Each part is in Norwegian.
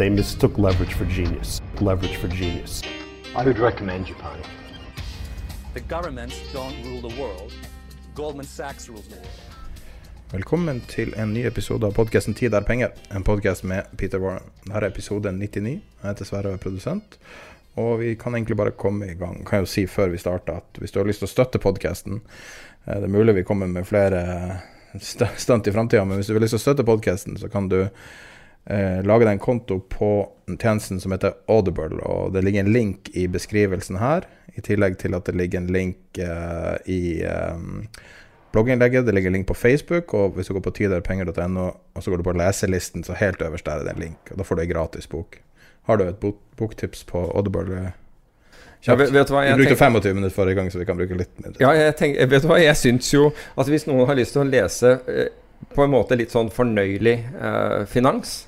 They mistook leverage for genius. Leverage for genius. I would recommend Japan. The governments don't rule the world. Goldman Sachs rules the world. Velkommen til en ny episode av podkasten 'Tid er penger', en podkast med Peter Warren. Dette er episode 99. Jeg heter Sverre og er produsent. Og vi kan egentlig bare komme i gang. Kan jo si før vi starter at hvis du har lyst til å støtte podkasten Det er mulig vi kommer med flere st- stunt i framtida, men hvis du vil lyst til å støtte podkasten, så kan du eh, deg en konto på tjenesten som heter Audible. Og det ligger en link i beskrivelsen her, i tillegg til at det ligger en link eh, i eh, blogginnlegget. Det ligger en link på Facebook, og hvis du går på tiderpenger.no, og så går du på leselisten, så helt øverst der er det en link. Og da får du ei gratis bok. Har du et bok boktips på Audible? Ja, vet, vet du hva, Vi brukte tenker, 25 minutter forrige gang, så vi kan bruke litt mindre. ja, jeg tenker, vet du hva, jeg syns jo at hvis noen har lyst til å lese eh, på en måte litt sånn fornøyelig eh, finans,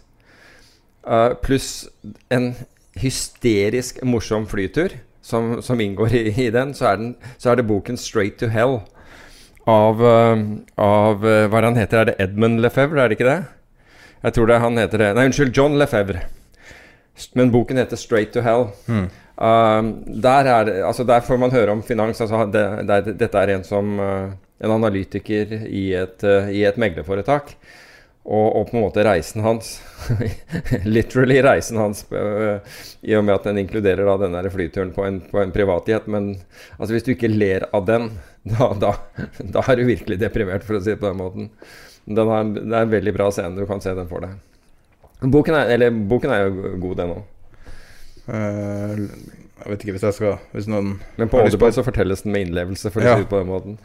eh, pluss en hysterisk morsom flytur som, som inngår i, i den, så den, så er det boken 'Straight to Hell' av, uh, av uh, Hva er det han heter? Er det Edmund Lefebvre, er det ikke det? Jeg tror det han heter det. Nei, unnskyld, John Lefebvre. Men boken heter 'Straight to Hell'. Um, der, er altså der får man høre om finans. Altså det, det, dette er en som en analytiker i et, i et meglerforetak. Og, og på en måte reisen hans Literally reisen hans, uh, i og med at den inkluderer da den flyturen på en, på en privatjet. Men altså hvis du ikke ler av den, da, da, da er du virkelig deprimert, for å si det på den måten. Den har, det er en veldig bra scene. Du kan se den for deg. Boken er, eller, boken er jo god, den òg. Uh, jeg vet ikke hvis jeg skal Hvis noen Men på Audible så fortelles den med innlevelse, for å Ja. si det på den måten.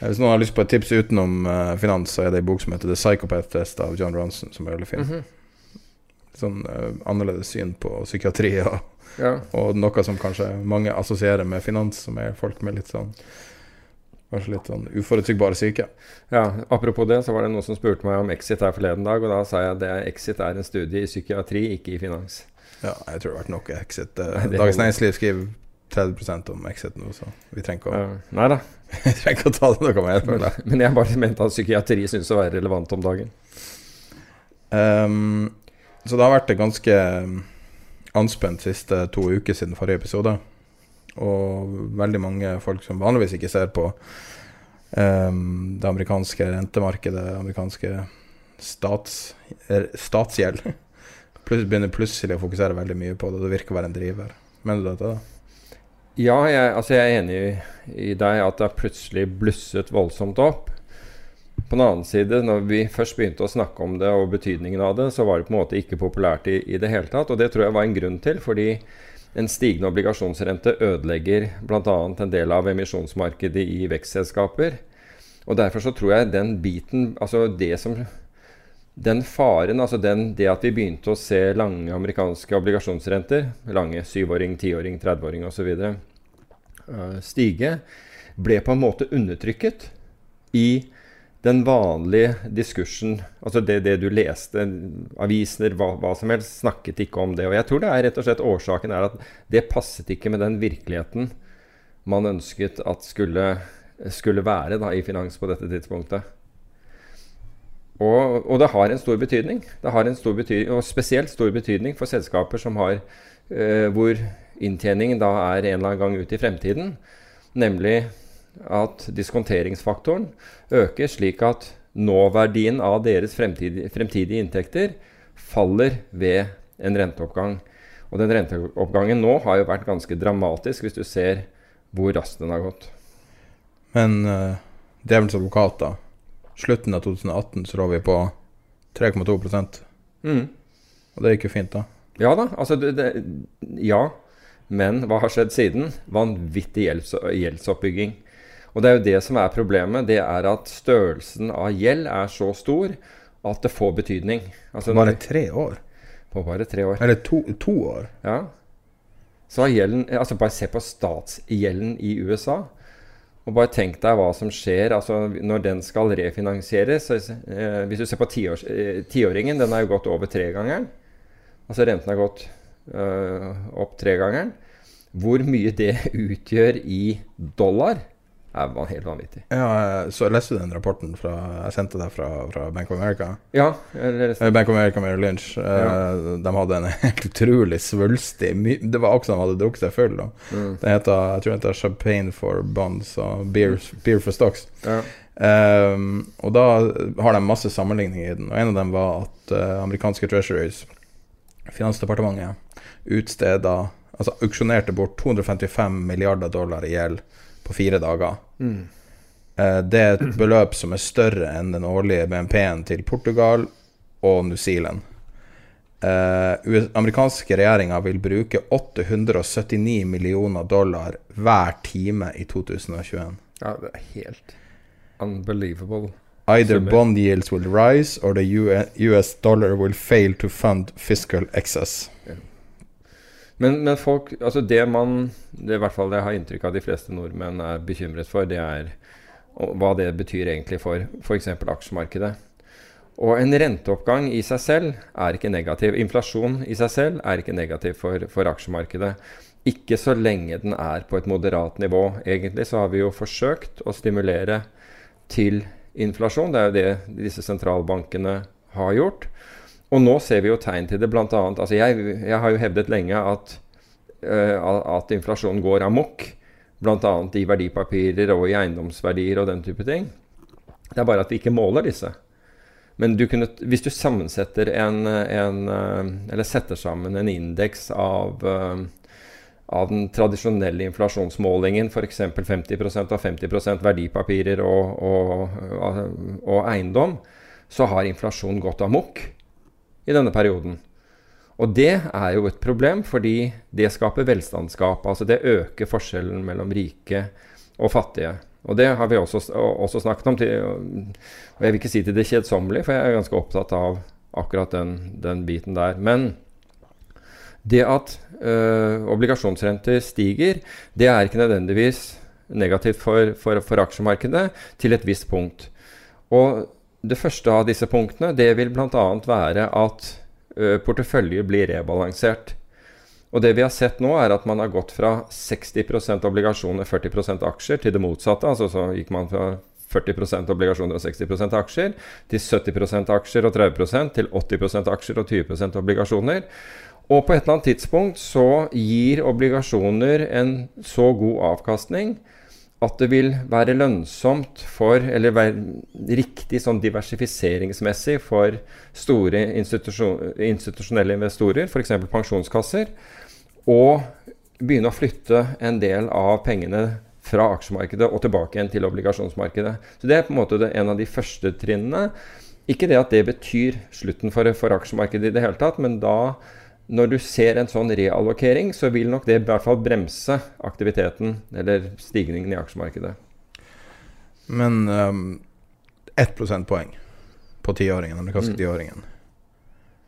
Eh, Hvis noen har lyst på et tips utenom uh, finans, så er det en bok som heter The Psychopath Test av John Ronson, som er veldig fin. Mhm. Sånn uh, annerledes syn på psykiatri og, Ja. og noe som kanskje mange assosierer med finans, som er folk med litt sånn Kanskje litt sånn uforutsigbare syke. ja, Apropos det, så var det noen som spurte meg om Exit her forleden dag, og da sa jeg at Exit er en studie i psykiatri, ikke i finans. Ja, jeg tror det har vært nok exit. Dagens. Næringsliv skriver 30 om exit nå, så vi trenger ikke å, Ja. Nei da, vi trenger ikke å ta det noe mer. Men, jeg. men jeg bare mente at psykiatri syns å være relevant om dagen. Um, så det har vært et ganske um, anspent siste to uker siden forrige episode. Og veldig mange folk som vanligvis ikke ser på um, det amerikanske rentemarkedet, det amerikanske stats, statsgjeld, Plus, begynner plutselig å fokusere veldig mye på det. Det virker å være en driver. Mener du dette? da? Ja, jeg, altså jeg er enig i, i deg at det har plutselig blusset voldsomt opp. På den annen side, når vi først begynte å snakke om det og betydningen av det, så var det på en måte ikke populært i, i det hele tatt. Og det tror jeg var en grunn til, fordi en stigende obligasjonsrente ødelegger bl.a. en del av emisjonsmarkedet i vekstselskaper. Og derfor så tror jeg den biten, altså det som den faren, altså den, det at vi begynte å se lange amerikanske obligasjonsrenter, lange syvåring, tiåring, 30-åring osv., uh, stige, ble på en måte undertrykket i den vanlige diskursen. Altså det, det du leste, aviser, hva, hva som helst, snakket ikke om det. Og jeg tror det er rett og slett årsaken er at det passet ikke med den virkeligheten man ønsket at skulle, skulle være da, i finans på dette tidspunktet. Og, og det har en stor betydning. Det har en stor betydning, og spesielt stor betydning for selskaper som har eh, hvor inntjeningen da er en eller annen gang ut i fremtiden. Nemlig at diskonteringsfaktoren øker, slik at nåverdien av deres fremtidige, fremtidige inntekter faller ved en renteoppgang. Og den renteoppgangen nå har jo vært ganske dramatisk, hvis du ser hvor raskt den har gått. Men uh, djevelens advokat, da. Slutten av 2018 så lå vi på 3,2 mm. Og det gikk jo fint, da. Ja da. Altså, det, det, ja. Men hva har skjedd siden? Vanvittig gjelds, gjeldsoppbygging. Og det er jo det som er problemet. Det er at størrelsen av gjeld er så stor at det får betydning. Altså, bare tre år? På bare tre år. Eller to, to år? Ja. Så har gjelden Altså bare se på statsgjelden i USA. Og bare tenk deg hva som skjer altså når den skal refinansieres. Eh, hvis du ser på eh, tiåringen, den har jo gått over tregangeren. Altså renten har gått eh, opp tregangeren. Hvor mye det utgjør i dollar, er helt vanvittig. Ja, Så leste du den rapporten fra, jeg sendte deg fra, fra Bank of America? Ja. Bank of America med Lynch. Eh, ja. De hadde en helt utrolig svulstig Det var også de hadde drukket seg full. Mm. Den heter, jeg tror den heter Champagne for Bonds og Beer, beer for Stocks. Ja. Um, og da har de masse sammenligninger i den. Og En av dem var at uh, amerikanske treasuries, Finansdepartementet, utsteda Altså auksjonerte bort 255 milliarder dollar i gjeld på fire dager. Mm. Eh, det er et beløp som er større enn den årlige BNP-en til Portugal og New Zealand. Eh, amerikanske regjeringa vil bruke 879 millioner dollar hver time i 2021. Ja, det er helt unbelievable. Either bond yields will rise, or the US dollar will fail to fund fiscal excess. Men, men, folk Altså, det man det I hvert fall det jeg har inntrykk av de fleste nordmenn er bekymret for, det er hva det betyr egentlig for f.eks. aksjemarkedet. Og en renteoppgang i seg selv er ikke negativ. Inflasjon i seg selv er ikke negativ for, for aksjemarkedet. Ikke så lenge den er på et moderat nivå. Egentlig så har vi jo forsøkt å stimulere til inflasjon. Det er jo det disse sentralbankene har gjort. Og nå ser vi jo tegn til det bl.a. Altså jeg, jeg, har jo hevdet lenge at, uh, at inflasjonen går amok. Bl.a. i verdipapirer og i eiendomsverdier og den type ting. Det er bare at vi ikke måler disse. Men du kunne, hvis du sammensetter en, en uh, Eller setter sammen en indeks av uh, av den tradisjonelle inflasjonsmålingen, f.eks. 50% av 50 verdipapirer og, og, og, eiendom, så har inflasjonen gått amok i denne perioden. Og det er jo et problem, fordi det skaper velstandsgap. Altså det øker forskjellen mellom rike og fattige. Og det har vi også, også snakket om. Til, og jeg vil ikke si til det kjedsommelige, for jeg er ganske opptatt av akkurat den, den biten der. Men det at øh, obligasjonsrenter stiger, det er ikke nødvendigvis negativt for, for, for aksjemarkedet til et visst punkt. Og det første av disse punktene det vil bl.a. være at portefølje blir rebalansert. Og det vi har sett nå, er at man har gått fra 60% obligasjoner, 40% aksjer, til det motsatte. Altså så gikk man fra 40% obligasjoner og 60% aksjer til 70% aksjer og 30% til 80% aksjer og 20% obligasjoner. Og på et eller annet tidspunkt så gir obligasjoner en så god avkastning at det vil være lønnsomt for, eller være riktig sånn diversifiseringsmessig for store institusjon, institusjonelle investorer, f.eks. pensjonskasser, å begynne å flytte en del av pengene fra aksjemarkedet og tilbake igjen til obligasjonsmarkedet. Så Det er på en måte en av de første trinnene. Ikke det at det betyr slutten for, for aksjemarkedet i det hele tatt, men da når du ser en sånn reallokering, så vil nok det i hvert fall bremse aktiviteten eller stigningen i aksjemarkedet. Men um, ett prosentpoeng på tiåringen, amerikanske mm. tiåringen.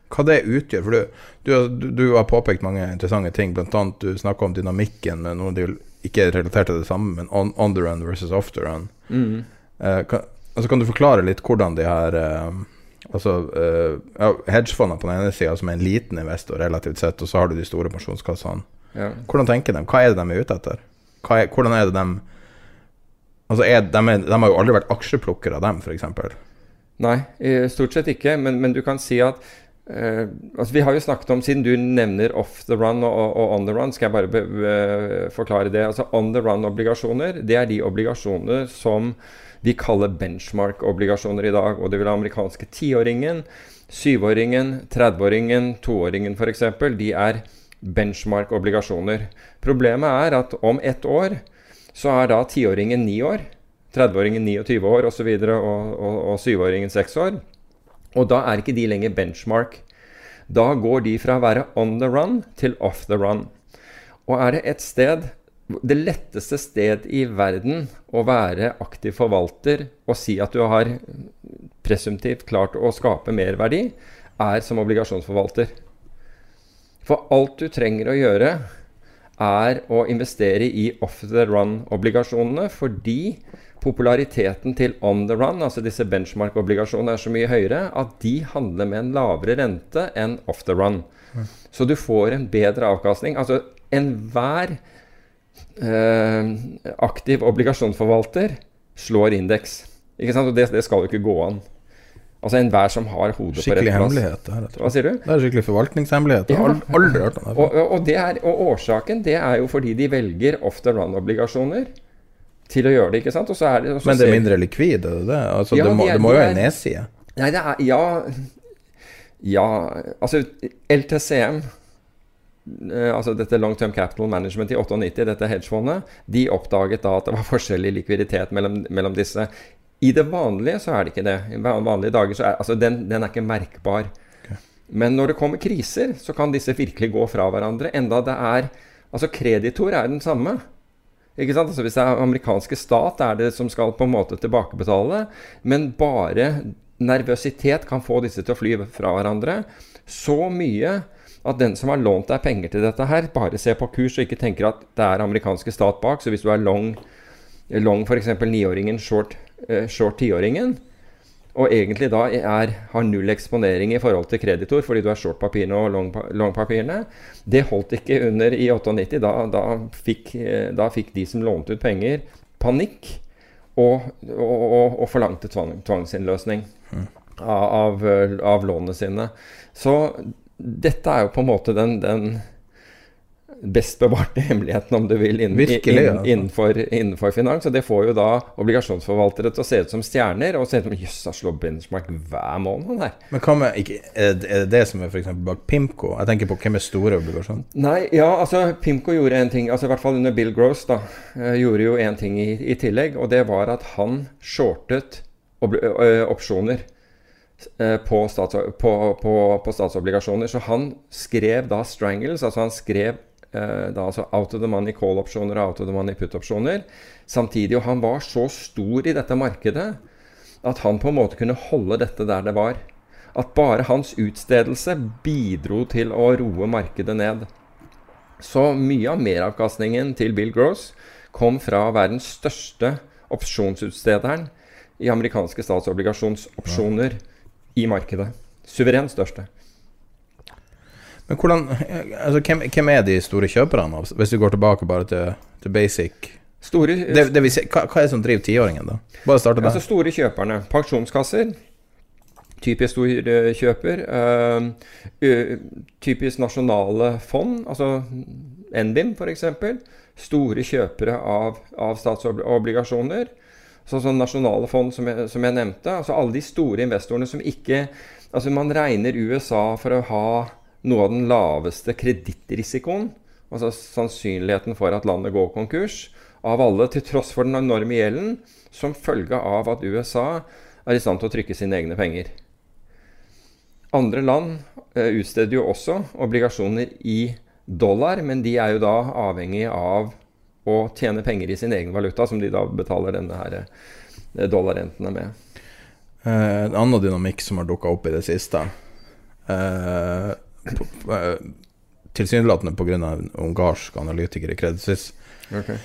Hva det utgjør? For du, du, du, har påpekt mange interessante ting. Annet du snakka om dynamikken med noe de ikke er relatert til det samme, men on, on the run versus off the run. Mm. Uh, kan, altså kan du forklare litt hvordan de her uh, Altså uh, ja, hedgefondene på den ene sida, som er en liten investor relativt sett, og så har du de store pensjonskassene. Ja. Hvordan tenker de? Hva er det de er ute etter? Er, hvordan er det de Altså, er, de, er, de, har jo aldri vært aksjeplukkere, dem, f.eks. Nei, stort sett ikke. Men, men, du kan si at eh, altså Vi har jo snakket om, siden du nevner off the run og, og on the run, skal jeg bare be, be, forklare det. Altså On the run-obligasjoner, det er de obligasjoner som vi kaller benchmark-obligasjoner i dag. Og det vil ha amerikanske tiåringen, syvåringen, 30-åringen, toåringen f.eks. De er benchmark-obligasjoner. Problemet er at om ett år så er da tiåringen ni år. 30-åringen 29 år osv. Og, så og, og, og 7-åringen 6 år. Og da er ikke de lenger benchmark. Da går de fra å være on the run til off the run. Og er det et sted Det letteste sted i verden å være aktiv forvalter og si at du har presumptivt klart å skape mer verdi, er som obligasjonsforvalter. For alt du trenger å gjøre, er å investere i off the run-obligasjonene fordi populariteten til on the run, altså disse benchmark-obligasjonene, er så mye høyere at de handler med en lavere rente enn off the run. Så du får en bedre avkastning. Altså enhver eh, aktiv obligasjonsforvalter slår indeks. Ikke sant? Og det, det skal jo ikke gå an. Altså enhver som har hodet på rett plass. hemmelighet. Det, Hva sier du? Det er skikkelig forvaltningshemmelighet. Ja. Aldri hørt om det. Og, og, det er, og årsaken det er jo fordi de velger off the run-obligasjoner til å gjøre det. ikke sant? Det, Men det er mindre likvid? Er det det? Altså, ja, det, må, de er, det må jo være en nedside? Nei, det er Ja. Ja Altså, LTCM eh, altså dette Long Term Capital Management i 98, dette hedgefondet, de oppdaget da at det var forskjell i likviditet mellom, mellom, disse. I det vanlige så er det ikke det. I vanlige dager så er altså den, den er ikke merkbar. Okay. Men når det kommer kriser, så kan disse virkelig gå fra hverandre. Enda det er Altså kreditor er den samme. Ikke sant? Altså Hvis det er amerikanske stat, er det som skal på en måte tilbakebetale. Men bare nervøsitet kan få disse til å fly fra hverandre. Så mye at den som har lånt deg penger til dette her, bare ser på kurs og ikke tenker at det er amerikanske stat bak. Så hvis du er long, long f.eks. niåringen, short, uh, short tiåringen, og egentlig da er, har null eksponering i forhold til kreditor fordi du er short-papirene og long-papirene. Det holdt ikke under i 98. Da, da, fikk, da, fikk, de som lånte ut penger, panikk og, og, og, og forlangte tvang, tvangsinnløsning mm. av, av, av, lånene sine. Så dette er jo på en måte den, den best bevarte hemmeligheten, om du vil, innen, Virkelig, ja. innenfor, innenfor, finans. Og det får jo da obligasjonsforvaltere til å se ut som stjerner, og se ut som jøss, har slår benchmark hver måned her. Men hva med, ikke, Er det det som er f.eks. bak Pimco? Jeg tenker på hvem er store obligasjoner? Nei, ja, altså Pimco gjorde en ting, altså i hvert fall under Bill Gross, da, eh, gjorde jo en ting i, i tillegg, og det var at han shortet opsjoner. På, stats, på, på, på, statsobligasjoner. Så han skrev da 'strangles', altså han skrev Eh, da altså out of the money call-opsjoner og out of the money put-opsjoner. Samtidig, og han var så stor i dette markedet at han på en måte kunne holde dette der det var. At bare hans utstedelse bidro til å roe markedet ned. Så mye av meravkastningen til Bill Gross kom fra verdens største opsjonsutstederen i amerikanske statsobligasjonsopsjoner i markedet. Suverent største. Men hvordan, altså, hvem, hvem, er de store kjøperne, hvis du går tilbake bare til, til basic? Store, det, det si, hva, hva, er det som driver tiåringen, da? Bare starte der. Altså store kjøperne. Pensjonskasser. Typisk stor kjøper. Øh, typisk nasjonale fond, altså NBIM f.eks. Store kjøpere av, av statsobligasjoner. Sånn som nasjonale fond, som jeg, som jeg, nevnte. Altså alle de store investorene som ikke Altså Man regner USA for å ha noe av den laveste kredittrisikoen, altså sannsynligheten for at landet går konkurs, av alle, til tross for den enorme gjelden, som følge av at USA er i stand til å trykke sine egne penger. Andre land eh, utsteder jo også obligasjoner i dollar, men de er jo da avhengig av å tjene penger i sin egen valuta, som de da betaler denne her uh, dollarrentene med. Uh, en annen dynamikk som har dukka opp i det siste, uh, Eh, tilsynelatende pga. ungarsk analytiker i Credit Suisse. Okay.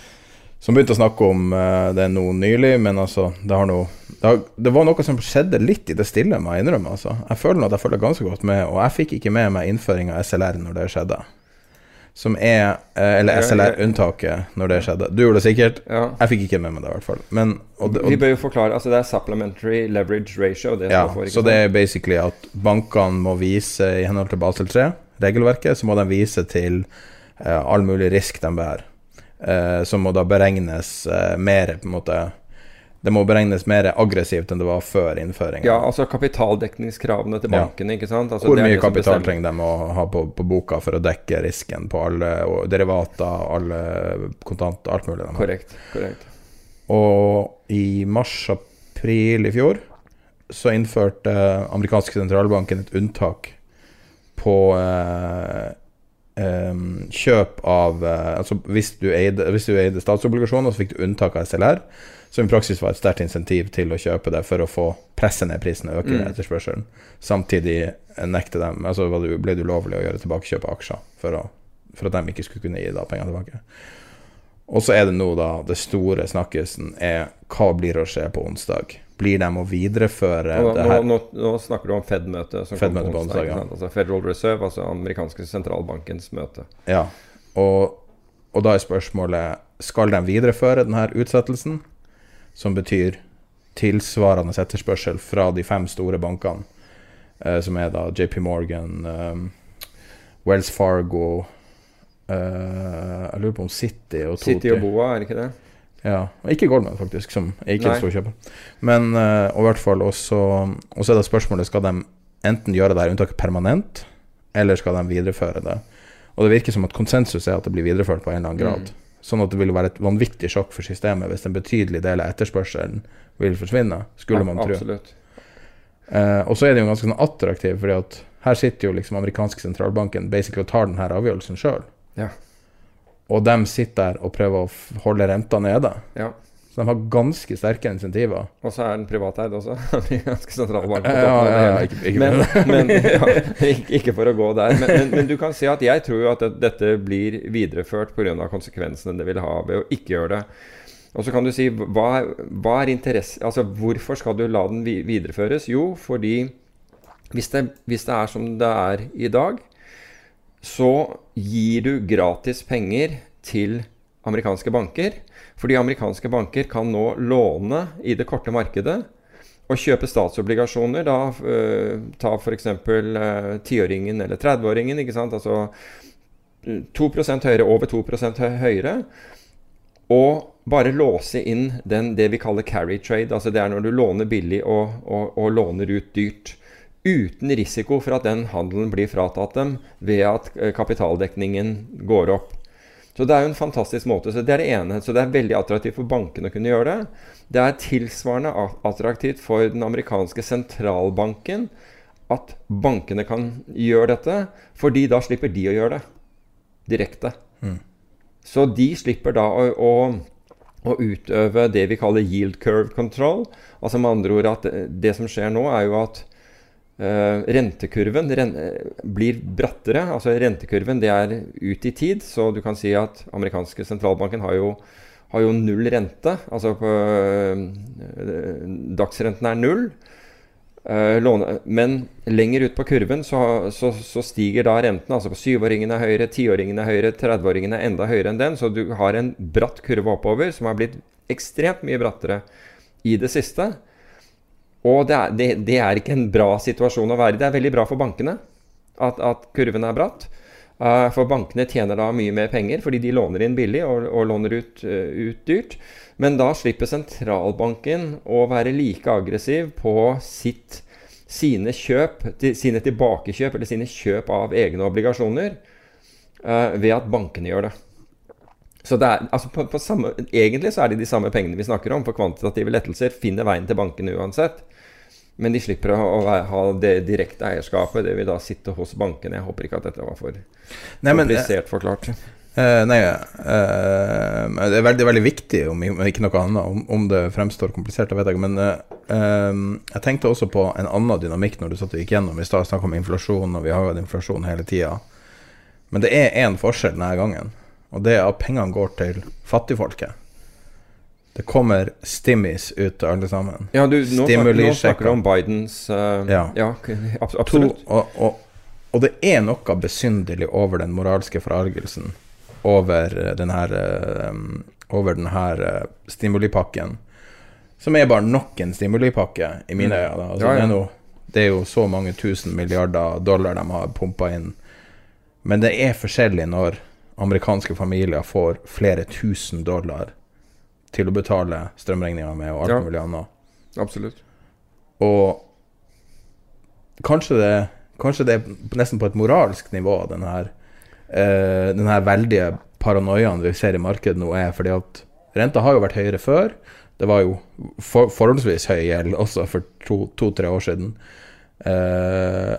Som begynte å snakke om det nå nylig, men altså Det, har noe, det, har, det, var noe som skjedde litt i det stille, må jeg innrømme. Altså. Jeg føler at jeg følger ganske godt med, og jeg fikk ikke med meg innføring av SLR når det skjedde. Som er eh, Eller. SLR-unntaket, når det skjedde. Du gjorde det sikkert. Ja. Jeg fikk ikke med meg det, i hvert fall. Men, og, og, Vi bør jo forklare Altså, det er supplementary leverage ratio. Det ja, ikke så det er basically at bankene må vise, i henhold til Basel 3-regelverket, så må de vise til uh, all mulig risk de bærer. Uh, som må da beregnes uh, mer på en måte Det må beregnes mer aggressivt enn det var før innføringen. Ja, altså kapitaldekningskravene til Ja. bankene, ikke sant? Altså, Hvor det mye kapital bestemmer. trenger de å ha på, på boka for å dekke risken på alle derivater, alle kontant, alt mulig? Korrekt. korrekt. Og i mars-april i fjor så innførte amerikanske sentralbanken et unntak på eh, em, kjøp av eh, Altså hvis du, eide, hvis du eide statsobligasjoner, så fikk du unntak av SLR, som i praksis var et sterkt insentiv til å kjøpe det for å få presse ned prisen og øke Mm. etterspørselen. Samtidig nekte dem Altså ble det ulovlig å gjøre tilbakekjøp av aksjer for, å, for at de ikke skulle kunne gi da penger tilbake. Og så er det nå, da, det store snakkesen er hva blir å skje på onsdag? Blir de å videreføre nå, det her? nå, nå snakker du om Fed-møtet som kommer på onsdag, ikke ja. Altså Federal Reserve, altså amerikanske sentralbankens møte. Ja. Og, og da er spørsmålet Skal de videreføre denne utsettelsen, som betyr tilsvarende etterspørsel fra de fem store bankene, eh, som er da JP Morgan, eh, Wells Fargo eh, Jeg lurer på om City og City og Boa, er det ikke det? Ja, og ikke Goldman faktisk, som er ikke er stor kjøper. Men eh, og i hvert fall også Og så er det spørsmålet Skal de enten gjøre det her unntaket permanent, eller skal de videreføre det? Og det virker som at konsensus er at det blir videreført på en eller annen grad. Sånn at det vil være et vanvittig sjokk for systemet hvis en betydelig del av etterspørselen vil forsvinne, skulle man tro. Eh, og så er det jo ganske sånn attraktiv, fordi at her sitter jo liksom amerikanske sentralbanken basically og tar denne avgjørelsen sjøl. Ja. Og de sitter der og prøver å holde renta nede. ja. Så de har ganske sterke insentiver. Og så er den privateid også. ganske sentralbank. på Ja, ja, ja, ikke- ikke- men, men ikke, ikke for å gå der. Men, men, men du kan si at jeg tror jo at dette blir videreført pga. konsekvensene det vil ha ved å ikke gjøre det. Og så kan du si hva, hva er interesse Altså hvorfor skal du la den videreføres? Jo, fordi hvis det, hvis det er som det er i dag, så gir du gratis penger til amerikanske banker. Fordi amerikanske banker kan nå låne i det korte markedet og kjøpe statsobligasjoner. Da uh, ta f.eks. Uh, tiåringen eller 30-åringen. ikke sant? Altså øh, 2% høyere, over 2 hø- høyere. Og bare låse inn den, det vi kaller carry trade. altså Det er når du låner billig og, og, og låner ut dyrt. Uten risiko for at den handelen blir fratatt dem ved at eh, kapitaldekningen går opp. Så det er jo en fantastisk måte. Så det er det ene. Så det er veldig attraktivt for bankene å kunne gjøre det. Det er tilsvarende attraktivt for den amerikanske sentralbanken at bankene kan gjøre dette, fordi da slipper de å gjøre det direkte. Så de slipper da å, å, å utøve det vi kaller yield curve control. Altså med andre ord at det, som skjer nå, er jo at rentekurven ren, eh, blir brattere. altså Rentekurven det er ut i tid, så du kan si at amerikanske sentralbanken har jo, har jo null rente. Altså på, eh, dagsrenten er null. Eh, låne, men lenger ut på kurven så, så, så stiger da renten. altså på Syvåringen er høyere, tiåringen er høyere, 30-åringen er enda høyere enn den. Så du har en bratt kurve oppover som har blitt ekstremt mye brattere i det siste. Og det er, det, det er ikke en bra situasjon å være i. Det er veldig bra for bankene at, at kurven er bratt. Eh, for bankene tjener da mye mer penger fordi de låner inn billig og, og låner ut, eh, ut dyrt. Men da slipper sentralbanken å være like aggressiv på sitt, sine kjøp, sine tilbakekjøp eller sine kjøp av egne obligasjoner eh, ved at bankene gjør det. Så det er, altså på, på samme, Egentlig så er det de samme pengene vi snakker om, for kvantitative lettelser finner veien til bankene uansett. Men de slipper å, ha det direkte eierskapet. Det vil da sitte hos bankene. Jeg håper ikke at dette var for Nei, men, komplisert forklart. eh, nei eh, det, er veldig, veldig viktig, om ikke noe annet. Om, om det fremstår komplisert, Jeg vet ikke. Men eh, eh, jeg tenkte også på en annen dynamikk når du satt og gikk gjennom i stad. Snakka om inflasjon, og vi har jo hatt inflasjon hele tida. Men det er én forskjell denne gangen, og det er at pengene går til fattigfolket. Det kommer stimmis ut alle sammen. Ja, du, nå, snakker, nå snakker du om Bidens uh, Ja. ja ab absolutt. To, og, og, Og det er noe besynderlig over den moralske forargelsen over den her, eh, over den her eh, stimulipakken. Som er bare nok en stimulipakke, i mine øyne. da. Altså, Ja, ja. Det, det er jo så mange tusen milliarder dollar de har pumpa inn. Men det er forskjellig når amerikanske familier får flere tusen dollar til å betale strømregninga med og alt Ja. mulig annet. Absolutt. Og kanskje det, kanskje det er nesten på et moralsk nivå, den her, eh, den her veldige paranoiaen vi ser i markedet nå, er fordi at renta har jo vært høyere før. Det var jo for, forholdsvis høy gjeld også for to-tre år siden. Eh,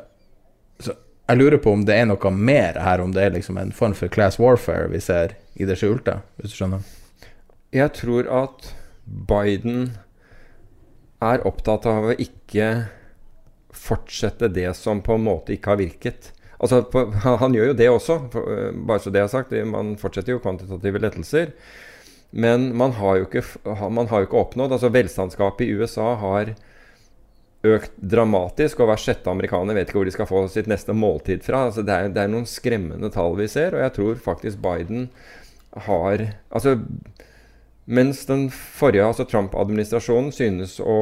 så jeg lurer på om det er noe mer her, om det er liksom en form for class warfare vi ser i det skjulte, hvis du skjønner? Jeg tror at Biden er opptatt av å ikke fortsette det som på en måte ikke har virket. Altså, på, han, gjør jo det også, øh, bare så det er sagt. Man fortsetter jo kvantitative lettelser. Men man har jo ikke, man har jo ikke oppnådd altså Velstandsgapet i USA har økt dramatisk, og hver sjette amerikaner vet ikke hvor de skal få sitt neste måltid fra. Altså, det, er, det er noen skremmende tall vi ser, og jeg tror faktisk Biden har Altså, mens den forrige, altså Trump-administrasjonen, synes å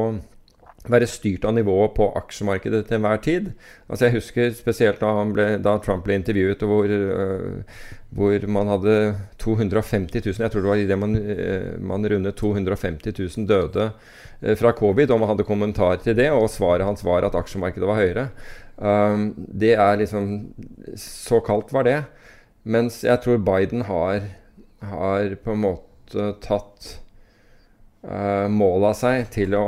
være styrt av nivået på aksjemarkedet til enhver tid. Altså Jeg husker spesielt da, ble, da Trump ble intervjuet, hvor, uh, hvor man hadde 250 000 Jeg tror det var idet man, uh, man rundet 250 000 døde uh, fra covid, og man hadde kommentar til det, og svaret hans var at aksjemarkedet var høyere. Um, det er liksom Så kaldt var det. Mens jeg tror Biden har, har på en måte tatt uh, mål av seg til å,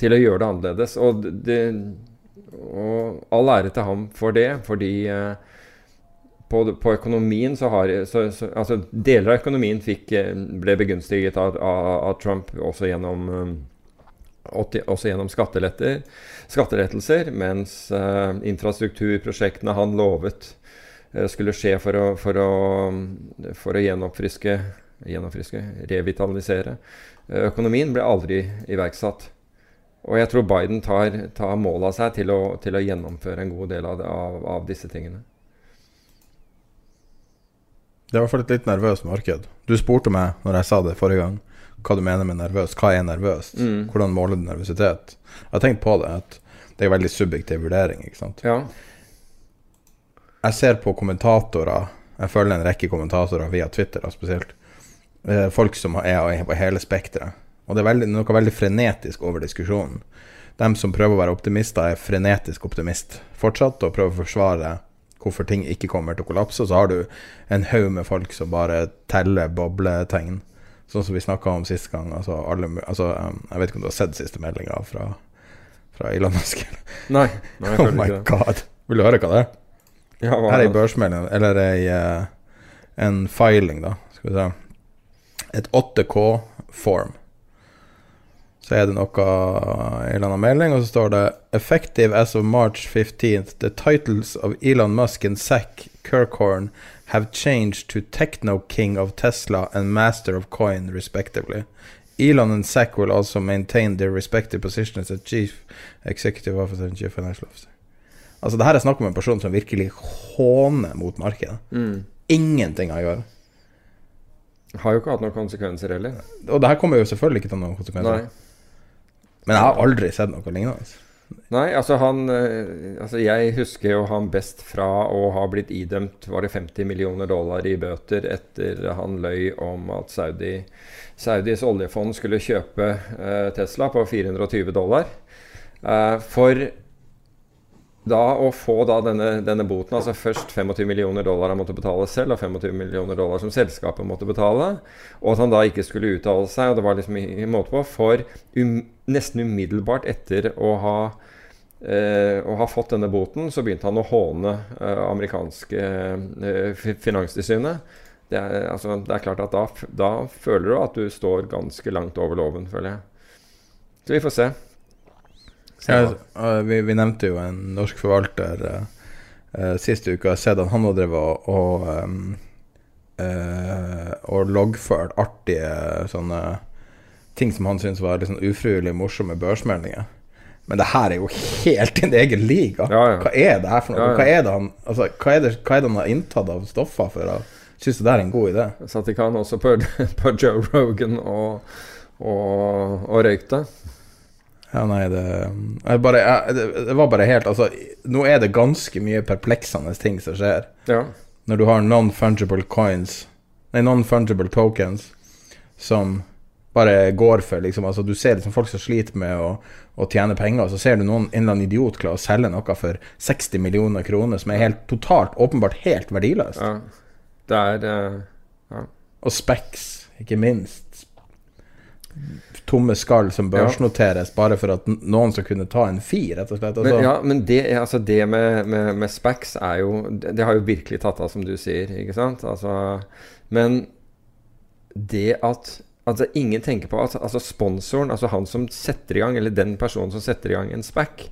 til å gjøre det annerledes. Og, det, og all ære til ham for det, fordi uh, på, på økonomien så har så, så, Altså deler av økonomien fikk, eh, ble begunstiget av, av, av Trump også gjennom um, også gjennom skattelettelser, mens uh, infrastrukturprosjektene han lovet uh, skulle skje for å, for å, for å gjenoppfriske, gjenoppfriske, revitalisere eh, økonomien, ble aldri iverksatt. Og jeg tror Biden tar, tar mål av seg til å, til å gjennomføre en god del av, det, av, av disse tingene. Det er i hvert fall et litt nervøst marked. Du spurte meg når jeg sa det forrige gang, hva du mener med nervøst. Hva er nervøst? Mm. Hvordan måler du nervøsitet? Jeg har tenkt på det, at det er en veldig subjektiv vurdering. ikke sant? Ja. Jeg ser på kommentatorer, jeg følger en rekke kommentatorer via Twitter spesielt. Eh, Folk som er på hele spekteret. Og det er veldig, noe veldig frenetisk over diskusjonen. De som prøver å være optimister, er frenetisk optimist fortsatt, og prøver å forsvare hvorfor ting ikke kommer til å kollapse. Og så har du en haug med folk som bare teller bobletegn. Sånn som vi snakka om sist gang. Altså, alle, altså, um, jeg vet ikke om du har sett siste meldinga fra, fra Elon Musk? Nei. nei oh my ikke god. Vil du høre hva det er? Ja, Her er er ei børsmelding, eller ei, eh, en filing, da. Skal vi se. Et 8K-form. Så er det noe en eller annen melding, og så står det Effective as of March 15th, the titles of Elon Musk and Zack Kirkhorn have changed to Techno King of Tesla and Master of Coin, respectively. Elon and Zack will also maintain their respective positions as Chief Executive Officer and Chief Financial Officer. Altså, det her er snakk om en person som virkelig håner mot markedet. Mm. Ingenting han gjøre. Har jo ikke hatt noen konsekvenser heller. Og det her kommer jo selvfølgelig ikke til noen konsekvenser. Nei. Men jeg har aldri sett noe lignende. Nei, altså han eh, Altså jeg husker jo han best fra å ha blitt idømt var det 50 millioner dollar i bøter etter han løy om at Saudi, Saudis oljefond skulle kjøpe eh, Tesla på 420 dollar. Eh, for da å få da denne, denne boten, altså først 25 millioner dollar han måtte betale selv, og 25 millioner dollar som selskapet måtte betale, og at han da ikke skulle uttale seg, og det var liksom i, måte på, for um, nesten umiddelbart etter å ha eh, å fått denne boten, så begynte han å håne eh, amerikanske eh, finanstilsynet. Det er, altså, det er klart at da, da føler du at du står ganske langt over loven, føler jeg. Så vi får se. Ja, vi, vi nevnte jo en norsk forvalter uh, sist uke. Jeg har sett at han har drevet og, og, um, uh, og loggført artige sånne ting som han syntes var sånn ufrivillig morsomme børsmeldinger. Men det her er jo helt din egen liga. Ja, ja. Hva er det her for noe? Ja. Hva, er det han, altså, hva, er det, hva er det han har inntatt av stoffer for å synes det er en god idé? Satt ikke han også på, på Joe Rogan og, og, og røykte? Ja, nei, det, jeg bare, jeg, det, var bare helt Altså, nå er det ganske mye perpleksende ting som skjer. Ja. Når du har non-fungible coins Nei, non-fungible tokens som bare går for liksom Altså, du ser liksom folk som sliter med å, å tjene penger, så ser du noen en eller annen idiot klare å selge noe for 60 millioner kroner, som er helt totalt, åpenbart helt verdiløst. ja. Det er Ja. Og Specs, ikke minst. Tomme skall som børsnoteres bare for at noen skal kunne ta en fi, rett og slett. Altså, Men, ja, men det, altså det med, med, med Spax er jo det, det har jo virkelig tatt av, som du sier. Ikke sant? Altså, men det at Altså Ingen tenker på at altså sponsoren, altså han som setter i gang, eller den personen som setter i gang en SPAC,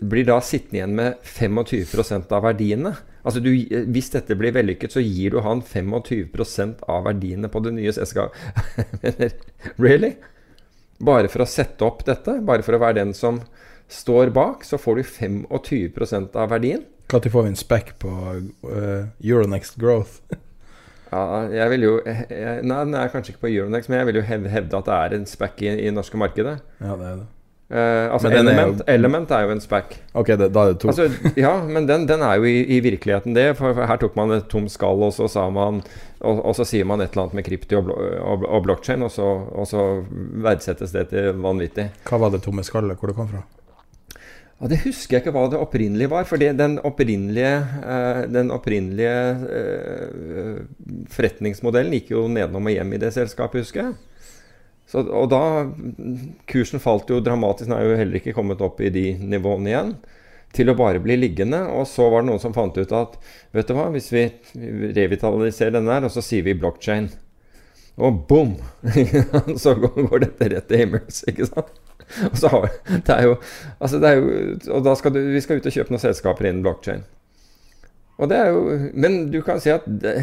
blir da sittende igjen med 25% av verdiene. Altså du, Hvis dette blir vellykket, så gir du han 25% av verdiene på det nye selskapet. really? Bare for å sette opp dette, bare for å være den som står bak, så får du 25% av verdien. Når får vi en spekk på uh, Euronext Growth? Ja, jeg vil jo jeg, Nei, den er kanskje ikke på Euronext, men jeg vil jo hevde at det er en spekk i, i norske markedet. Ja, det er det. Eh, altså element er jo- Element er jo en spack. Ok, det, da er det to. Altså, ja, men den, den er jo i, i virkeligheten det. For, her tok man et tomt skall, og så sa man og, og så sier man et eller annet med krypti og, og, og blokkjede, og, så- og så verdsettes det til vanvittig. Hva var det tomme skallet? Hvor det kom fra? Ja, Det husker jeg ikke hva det opprinnelige var. For den opprinnelige, eh, den opprinnelige eh, forretningsmodellen gikk jo nedenom og hjem i det selskapet, husker jeg. Så, og da Kursen falt jo dramatisk. Den er jo heller ikke kommet opp i de nivåene igjen. Til å bare bli liggende. Og så var det noen som fant ut at vet du hva, hvis vi revitaliserer den der, og så sier vi blockchain Og boom! så går dette rett til himmels, ikke sant? Og så har, det er jo, altså det er jo Og da skal du, vi skal ut og kjøpe noen selskaper innen blockchain. Og det er jo Men du kan si at det,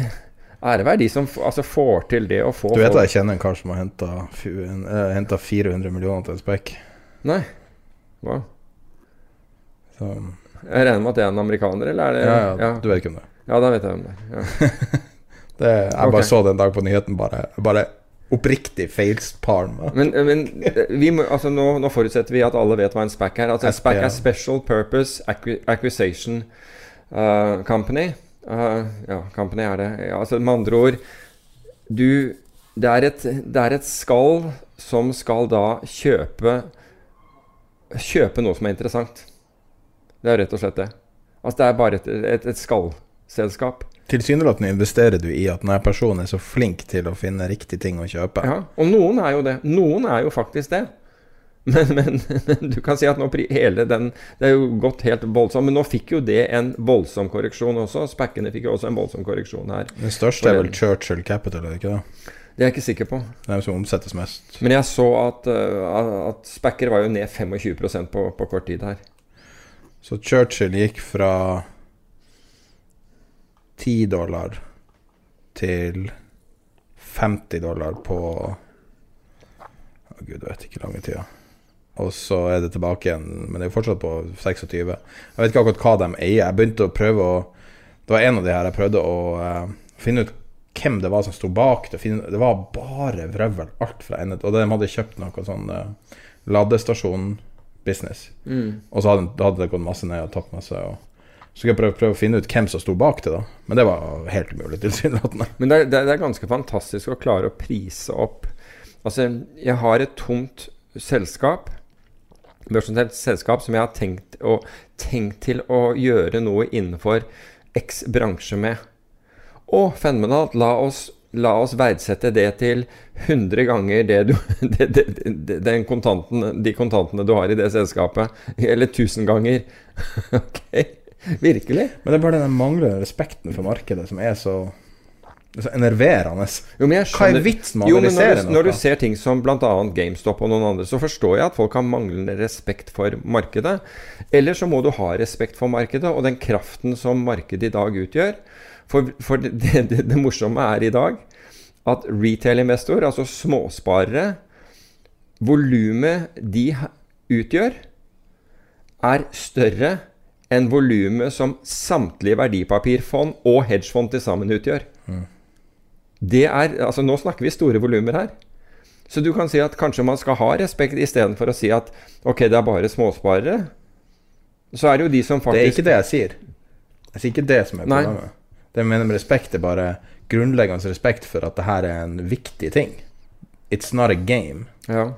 ære være de som altså får til det å få Du vet folk jeg kjenner en kar som har henta uh, 400 millioner til en spekk? Nei. Hva? Så, Jeg regner med at det er en amerikaner, eller er det ja, ja, du vet ikke om det. Ja, da vet jeg om det. Ja. det jeg okay. bare så det en dag på nyheten, bare, bare oppriktig facepalm. Men, men vi må, altså nå, nå forutsetter vi at alle vet hva en SPAC er. Altså SPAC er Special Purpose Acquisition uh, Company. Uh, ja, kampene er det. Ja, altså Med andre ord du, det, er et, det er et skall som skal da kjøpe Kjøpe noe som er interessant. Det er rett og slett det. Altså Det er bare et, et, et skallselskap. Tilsynelatende investerer du i at denne personen er så flink til å finne riktig ting å kjøpe. Ja, og noen er jo det. Noen er jo faktisk det. Men, men, men du kan si at nå hele den Det er jo gått helt voldsomt. Men nå fikk jo det en voldsom korreksjon også. Spekkene fikk jo også en voldsom korreksjon her. Den største er vel Churchill Capital, er det ikke det? Det er jeg ikke sikker på. Det er jo som omsettes mest. Men jeg så at, uh, at spekker var jo ned 25% på, på kort tid her. Så Churchill gikk fra 10 dollar til 50 dollar på gud, jeg vet ikke lange tida. Og så er det tilbake igjen, men det er jo fortsatt på 26. Jeg vet ikke akkurat hva de eier. Jeg begynte å prøve å Det var en av de her jeg prøvde å uh, finne ut hvem det var som sto bak det. Det var bare vrøvl, alt fra ende Og de hadde kjøpt noe sånn uh, ladestasjon-business. Og så hadde, hadde det gått masse ned og tapt masse. Og så skulle jeg prøve, prøve å finne ut hvem som sto bak det, da. Men det var helt umulig, tilsynelatende. Men det er- det er ganske fantastisk å klare å prise opp Altså, jeg har et tomt selskap, børsnotert selskap, som jeg har tenkt, å, tenkt til å gjøre noe innenfor X bransje med. Å, fenomenalt! La oss, la oss verdsette det til 100 ganger det du, det, det, kontanten, de kontantene du har i det selskapet. Eller 1000 ganger. ok? Virkelig? Men det er bare den manglende respekten for markedet som er så, så enerverende. Jo, men jeg Hva er skjønner- vitsen med å analysere du, når du ser ting som bl.a. GameStop og noen andre, så forstår jeg at folk har manglende respekt for markedet. Eller så må du ha respekt for markedet og den kraften som markedet i dag utgjør. For, for det, det, det morsomme er i dag at retail-investor, altså småsparere Volumet de utgjør er større enn volumet som samtlige verdipapirfond og hedgefond til sammen utgjør. Det er, altså Nå snakker vi store volumer her. Så du kan si at kanskje man skal ha respekt istedenfor å si at ok, det er bare småsparere. Så er det jo de som faktisk Det er ikke det jeg sier. Jeg sier ikke det som er Nei. problemet. Det jeg mener med respekt, er bare grunnleggende respekt for at det her er en viktig ting. It's not a game. ja.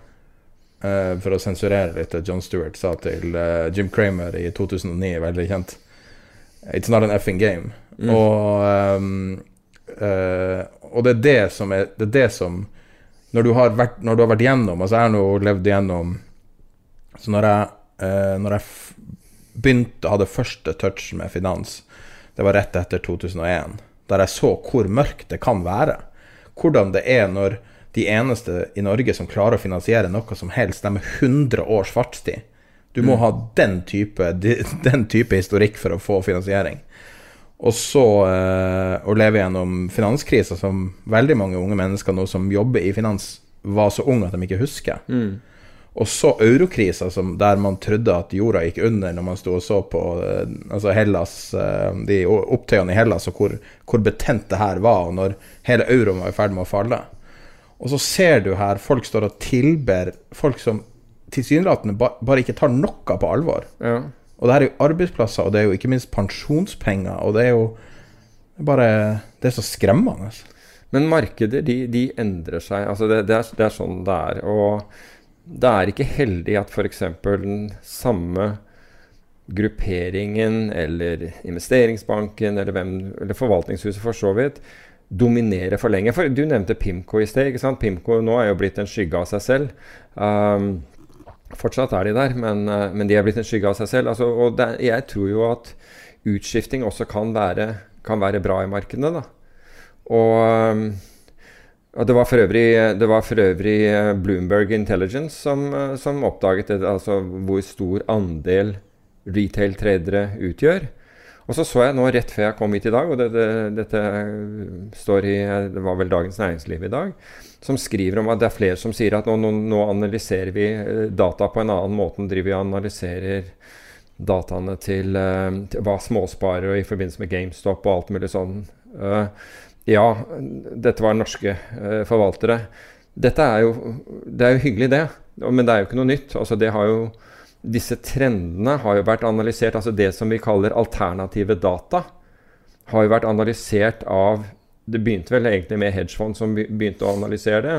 Uh, for å sensurere litt det John Stewart sa til uh, Jim Kramer i 2009, veldig kjent. It's not an effing game. Mm. Og, um, eh, og det er det som er Det er det som Når du har vært, når du har vært gjennom Altså, jeg har nå levd gjennom Så når jeg, eh, når jeg begynte hadde første touch med finans, det var rett etter 2001, der jeg så hvor mørkt det kan være. Hvordan det er når de eneste i Norge som klarer å finansiere noe som helst, de er 100 års fartstid. Du må ha den type, den type historikk for å få finansiering. Og så eh, å leve gjennom finanskrisa, som veldig mange unge mennesker nå som jobber i finans, var så unge at de ikke husker. Og så eurokrisa, der man trodde at jorda gikk under når man sto og så på eh, altså Hellas, eh, de opptøyene i Hellas, og hvor, hvor betent det her var, og når hele euroen var i ferd med å falle. Og så ser du her folk står og tilber folk som tilsynelatende ba, bare ikke tar noe på alvor. ja. Og det her er jo arbeidsplasser, og det er jo ikke minst pensjonspenger, og det er jo bare Det er så skremmende. Men markeder de, de endrer seg. Altså det, det, er, det er sånn det er. Og det er ikke heldig at f.eks. den samme grupperingen eller investeringsbanken eller, hvem, eller forvaltningshuset for så vidt dominerer for lenge. For Du nevnte Pimco i sted. ikke sant? Pimco nå er jo blitt en skygge av seg selv. Um, fortsatt er de der, men, uh, men de er blitt en skygge av seg selv. Altså, og det, jeg tror jo at utskifting også kan være, kan være bra i markedene. da. Og, um, og det var øvrig, det var for øvrig eh, Bloomberg Intelligence som, eh, som oppdaget det, altså hvor stor andel retail-tradere utgjør. Og så så jeg nå rett før jeg kom hit i dag, og det, det, dette står i Det var vel Dagens Næringsliv i dag, som skriver om at det er flere som sier at nå, nå, nå analyserer vi eh, data på en annen måte. enn driver vi analyserer dataene til, eh, til hva småsparere i forbindelse med GameStop og alt mulig sånn. Eh, ja, dette var norske forvaltere. Dette er jo, det er jo hyggelig, det. Men det er jo ikke noe nytt. Altså, det har jo, disse trendene har jo vært analysert. altså Det som vi kaller alternative data, har jo vært analysert av Det begynte vel egentlig med hedgefond som begynte å analysere det.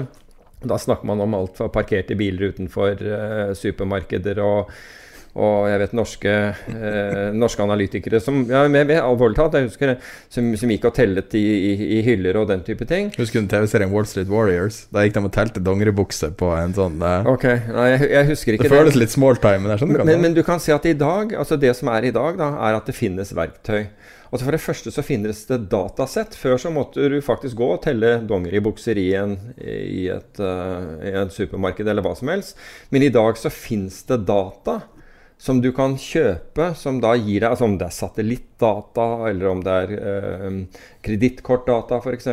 Da snakker man om alt fra parkerte biler utenfor eh, supermarkeder og og jeg vet norske, eh, norske analytikere som ja, med, med alvorlig talt, jeg husker det, som, som gikk og tellet i, i, i hyller og den type ting. Husker du TV-serien Wall Street Warriors? Da gikk de og telte dongeribukser på en sånn eh, Ok, nei, jeg, jeg husker ikke Det føles litt small time, men hva Men, men du kan si at i dag, altså det som er i dag, da, er at det finnes verktøy. Altså For det første så finnes det datasett. Før så måtte du faktisk gå og telle dongeribukser i, en, i, et, eh, i et supermarked eller hva som helst. Men i dag så finnes det data som du kan kjøpe, som da gir deg altså Om det er satellittdata, eller om det er eh, kredittkortdata f.eks.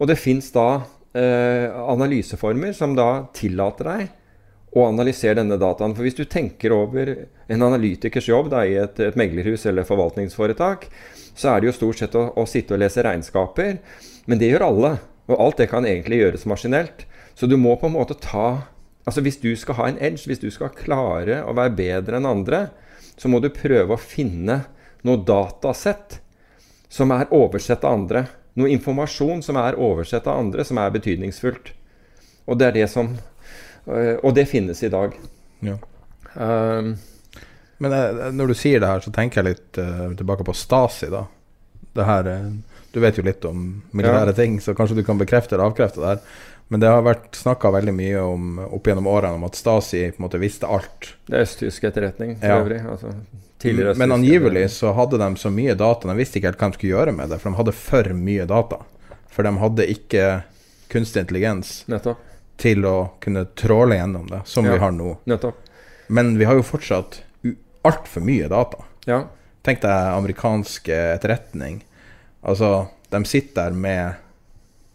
Og det fins da eh, analyseformer som da tillater deg å analysere denne dataen. For hvis du tenker over en analytikers jobb da, i et, et meglerhus eller forvaltningsforetak, så er det jo stort sett å, å sitte og lese regnskaper. Men det gjør alle. Og alt det kan egentlig gjøres maskinelt. Så du må på en måte ta Altså Hvis du skal ha en edge, hvis du skal klare å være bedre enn andre, så må du prøve å finne noe datasett som er oversett av andre. Noe informasjon som er oversett av andre, som er betydningsfullt. Og det er det som Og det finnes i dag. Ja. Um, Men eh, når du sier det her, så tenker jeg litt uh, tilbake på Stasi, da. Det her eh, Du vet jo litt om militære ting, så kanskje du kan bekrefte eller avkrefte det her. Men det har vært snakka veldig mye om opp gjennom årene om at Stasi på en måte visste alt. det er østtysk etterretning for Ja. øvrig. Altså, Men angivelig så hadde de så mye data, de visste ikke helt hva de skulle gjøre med det, for de hadde for mye data. For de hadde ikke kunstig intelligens Nettopp. Til å kunne tråle gjennom det, som Ja. vi har nå. Nettopp. Men vi har jo fortsatt altfor mye data. Ja. Tenk deg amerikansk etterretning. Altså, de sitter der med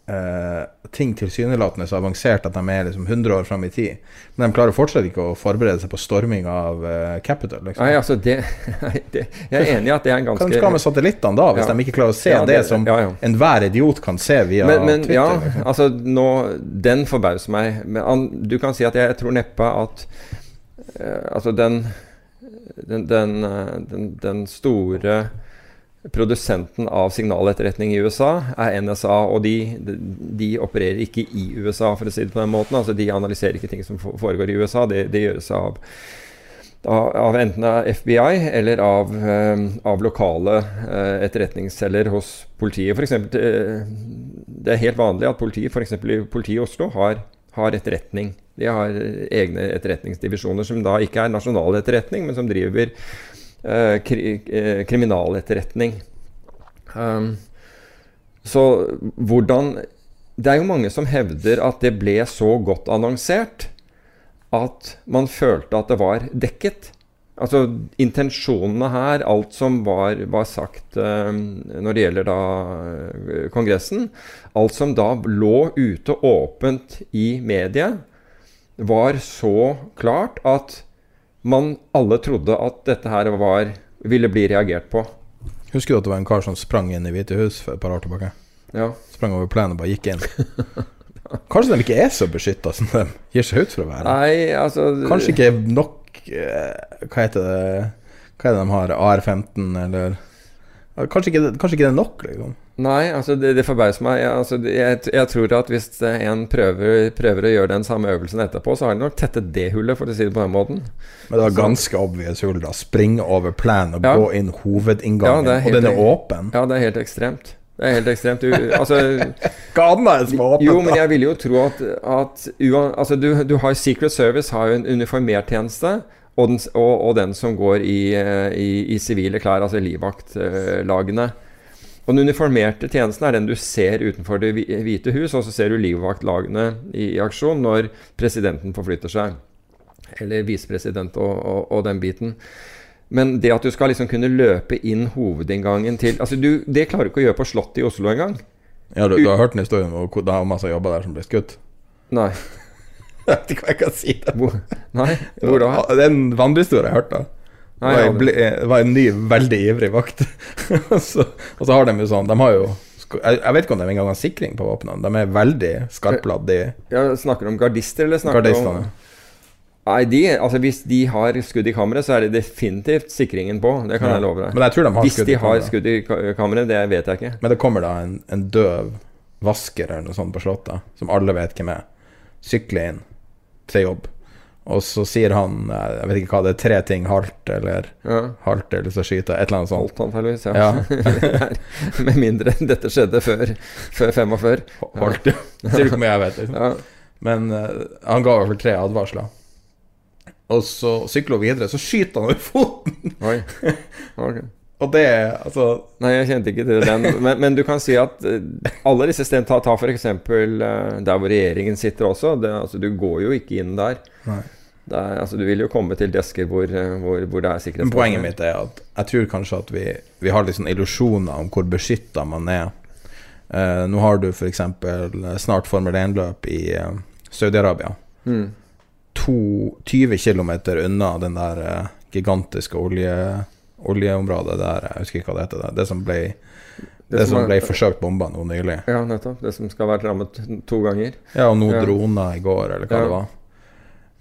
eh, ting tilsynelatende så avansert at de er liksom 100 år fram i tid. Men de klarer fortsatt ikke å forberede seg på storming av uh, Capital. Liksom. Nei, altså det, det, Jeg er enig i at det er en ganske Hva skal med satellittene da, hvis Ja. de ikke klarer å se Ja, det, det- som ja, ja. enhver idiot kan se via men, men Twitter? ja, liksom? altså nå Den forbauser meg. Men an, du kan si at jeg, tror neppe at uh, Altså den den, den, eh, den den store produsenten av signaletterretning i USA er NSA, og de, de, opererer ikke i USA, for å si det på den måten. Altså De analyserer ikke ting som foregår i USA. Det, det gjøres av av, enten av FBI eller av, eh, av lokale eh, etterretningsceller hos politiet. For eksempel, eh, det er helt vanlig at politiet, f.eks. politiet i Oslo, har, har etterretning. De har egne etterretningsdivisjoner som da ikke er nasjonal etterretning, men som driver kri, eh, kriminaletterretning. Um, så hvordan Det er jo mange som hevder at det ble så godt annonsert at man følte at det var dekket. Altså intensjonene her, alt som var, var sagt eh, når det gjelder da eh, Kongressen, alt som da lå ute åpent i mediet, var så klart at man alle trodde at dette her var, ville bli reagert på. Husker du at det var en kar som sprang inn i Hvite hus for et par år tilbake? Ja. Sprang over plenen og bare gikk inn. Kanskje de ikke er så beskytta som de gir seg ut for å være? Nei, altså Kanskje ikke nok eh, Hva heter det Hva er det de har? AR-15, eller Kanskje ikke, kanskje ikke det er nok, liksom. Nei, altså det, det forbauser meg. Jeg, altså, jeg, jeg tror at hvis en prøver, prøver å gjøre den samme øvelsen etterpå, så har de nok tettet det hullet, for å si det på den måten. Men det var ganske obvious hull, da. Springe over planen og Ja. gå inn hovedinngangen, Ja, er og den er åpen. Ja, det er helt ekstremt. Det er helt ekstremt. Du, altså, Hva annet er det som er åpent? jo, men jeg vil jo tro at, at altså, du, du har Secret Service har jo en uniformert tjeneste, og den, og, og den som går i, eh, i, i sivile klær, altså livvaktlagene. Og Den uniformerte tjenesten er den du ser utenfor Det hvite hus, og så ser du livvaktlagene i, i aksjon når presidenten forflytter seg. Eller visepresident og, og, og den biten. Men det at du skal liksom kunne løpe inn hovedinngangen til altså du, Det klarer du ikke å gjøre på Slottet i Oslo engang. Ja, du, du har hørt den historien om dama som jobba der, som ble skutt? Nei. Jeg vet ikke hva jeg kan si. Det, Hvor, nei, hvor da? det er en vandrehistorie jeg har hørt. Det Nei, var, jeg det var en ny, veldig ivrig vakt. så, og så har de jo sånn De har jo jeg, vet ikke om de engang har sikring på våpnene. De er veldig skarpladd, Jeg snakker om gardister, eller snakker du om Nei, de, altså Hvis de har skudd i kammeret, så er det definitivt sikringen på. Det kan Ja. jeg love deg. Men jeg tror de har Hvis skudd i de har skudd i ka- kammeret, det vet jeg ikke. Men det kommer da en, en døv vasker eller noe sånt på Slottet, som alle vet hvem er, sykler inn til jobb. Og så sier han, eh, jeg vet ikke hva det er, tre ting, halvt eller Ja. halvt eller så skyter, et eller annet sånt. Holdt antakeligvis, ja. Ja. Med mindre dette skjedde før, før 45. Halt, ja. Sier du hvor mye jeg vet, liksom. Ja. Men uh, han ga i hvert fall tre advarsler. Og så sykler hun videre, så skyter han over foten! Oi. okay. Og det Altså Nei, jeg kjente ikke til den. Men, men du kan si at eh, alle disse stedene Ta, ta f.eks. der hvor regjeringen sitter også. Det, altså, du går jo ikke inn der. Nei. Det er, altså, du vil jo komme til desker hvor, eh, hvor, hvor det er sikkerhet poenget mitt er at jeg tror kanskje at vi, vi har litt sånn illusjoner om hvor beskytta man er. Eh, nå har du f.eks. snart Formel 1-løp i eh, Saudi-Arabia. Mm. 20 km unna den der eh, gigantiske olje, oljeområdet der, jeg husker ikke hva det heter, det, det som ble, det som er- ble forsøkt bomba nå nylig. Ja, nettopp. Det som skal ha vært rammet to ganger. Ja, og noen Ja. droner i går, eller hva Ja. det var.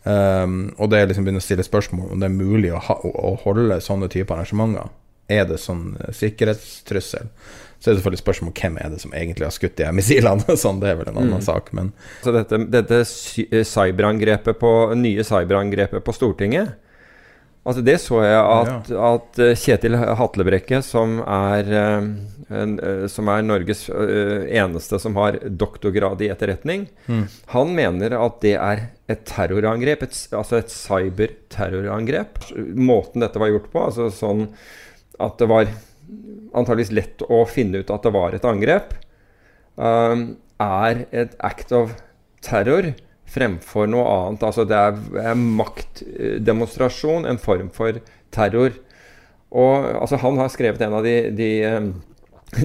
Um, og det er liksom begynner å stille spørsmål om det er mulig å, ha, å holde sånne typer arrangementer. Er det sånn eh, sikkerhetstrussel? Så er det selvfølgelig spørsmål om hvem er det som egentlig har skutt de missilene. sånn, det er vel en annen Mm. sak, men Så dette, dette eh, cyberangrepet på, nye cyberangrepet på Stortinget Altså Det så jeg at, at eh, Kjetil Hatlebrekke, som er, som er Norges eneste som har doktorgrad i etterretning, Mm. han mener at det er et terrorangrep, et, altså et cyberterrorangrep. Måten dette var gjort på, altså sånn at det var antageligvis lett å finne ut at det var et angrep, um, er et act of terror fremfor noe annet. Altså det er, er maktdemonstrasjon, en form for terror. Og altså han har skrevet en av de, de, eh,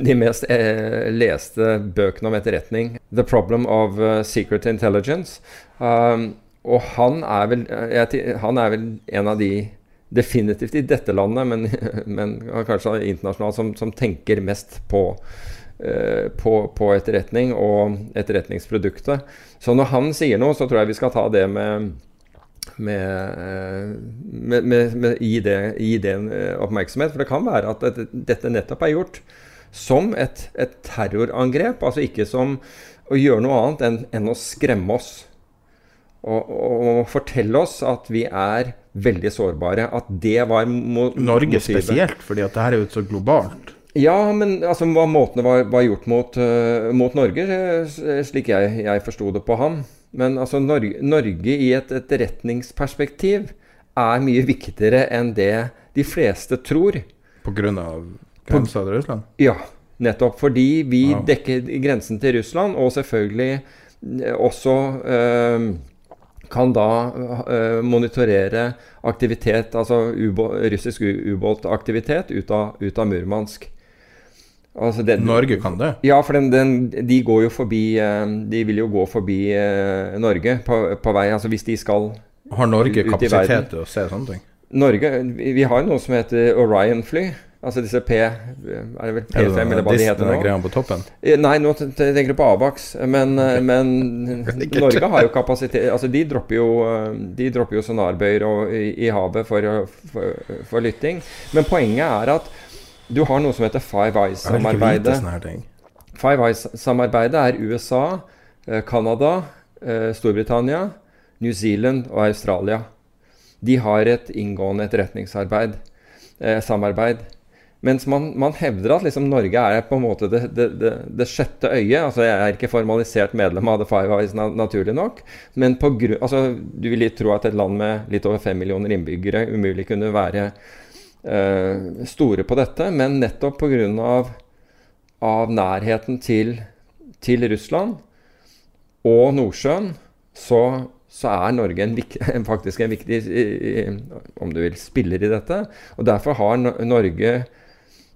de mest eh, leste bøkene om etterretning. The Problem of uh, Secret Intelligence. Um, og han er, vel, jeg, han er vel en av de definitivt i dette landet, men, men kanskje internasjonalt, som, som, tenker mest på, uh, på, på, etterretning og etterretningsproduktet. Så når han sier noe, så tror jeg vi skal ta det med, med, med, med gi, det, i det en oppmerksomhet. For det kan være at dette nettopp er gjort som et, et, terrorangrep. Altså ikke som å gjøre noe annet enn, enn å skremme oss. Og, og, fortelle oss at vi er veldig sårbare. At det var mo Norge motivet. spesielt, fordi at det her er jo så globalt. Ja, men altså, hva måtene var, var gjort mot, uh, mot, Norge, slik jeg, jeg forsto det på ham. Men altså, Norge, Norge i et etterretningsperspektiv er mye viktigere enn det de fleste tror. På grunn av grensa til Russland? Ja, nettopp. Fordi vi wow. dekker grensen til Russland, og selvfølgelig eh, også øh, kan da øh, monitorere aktivitet, altså russisk ubåtaktivitet ut, ut, av Murmansk. Altså den, Norge kan det? Ja, for den, den, de går jo forbi De vil jo gå forbi Norge på, på, vei Altså hvis de skal Har Norge kapasitet til å se sånne ting? Norge Vi har noe som heter Orion-fly. Altså disse P Er det vel P5, det eller hva de heter nå? Greia på toppen? Eh, nei, nå tenker du på Abax. Men, eh, men Norge har jo kapasitet Altså de dropper jo, eh, de dropper jo sonarbøyer i, i, havet for, for, for, lytting. Men poenget er at du har noe som heter Five Eyes-samarbeidet. Five Eyes-samarbeidet er USA, Canada, Storbritannia, New Zealand og Australia. De har et inngående etterretningsarbeid. Eh, samarbeid. Mens man, man, hevder at liksom Norge er på en måte det, det, det, det, sjette øyet. altså Jeg er ikke formalisert medlem av The Five Eyes, naturlig nok. Men på grunn, altså, du vil tro at et land med litt over fem millioner innbyggere umulig kunne være uh, store på dette. Men nettopp pga. Av, av nærheten til, til Russland og Nordsjøen så så er Norge en, faktisk en viktig om du vil, spiller i dette. Og Derfor har Norge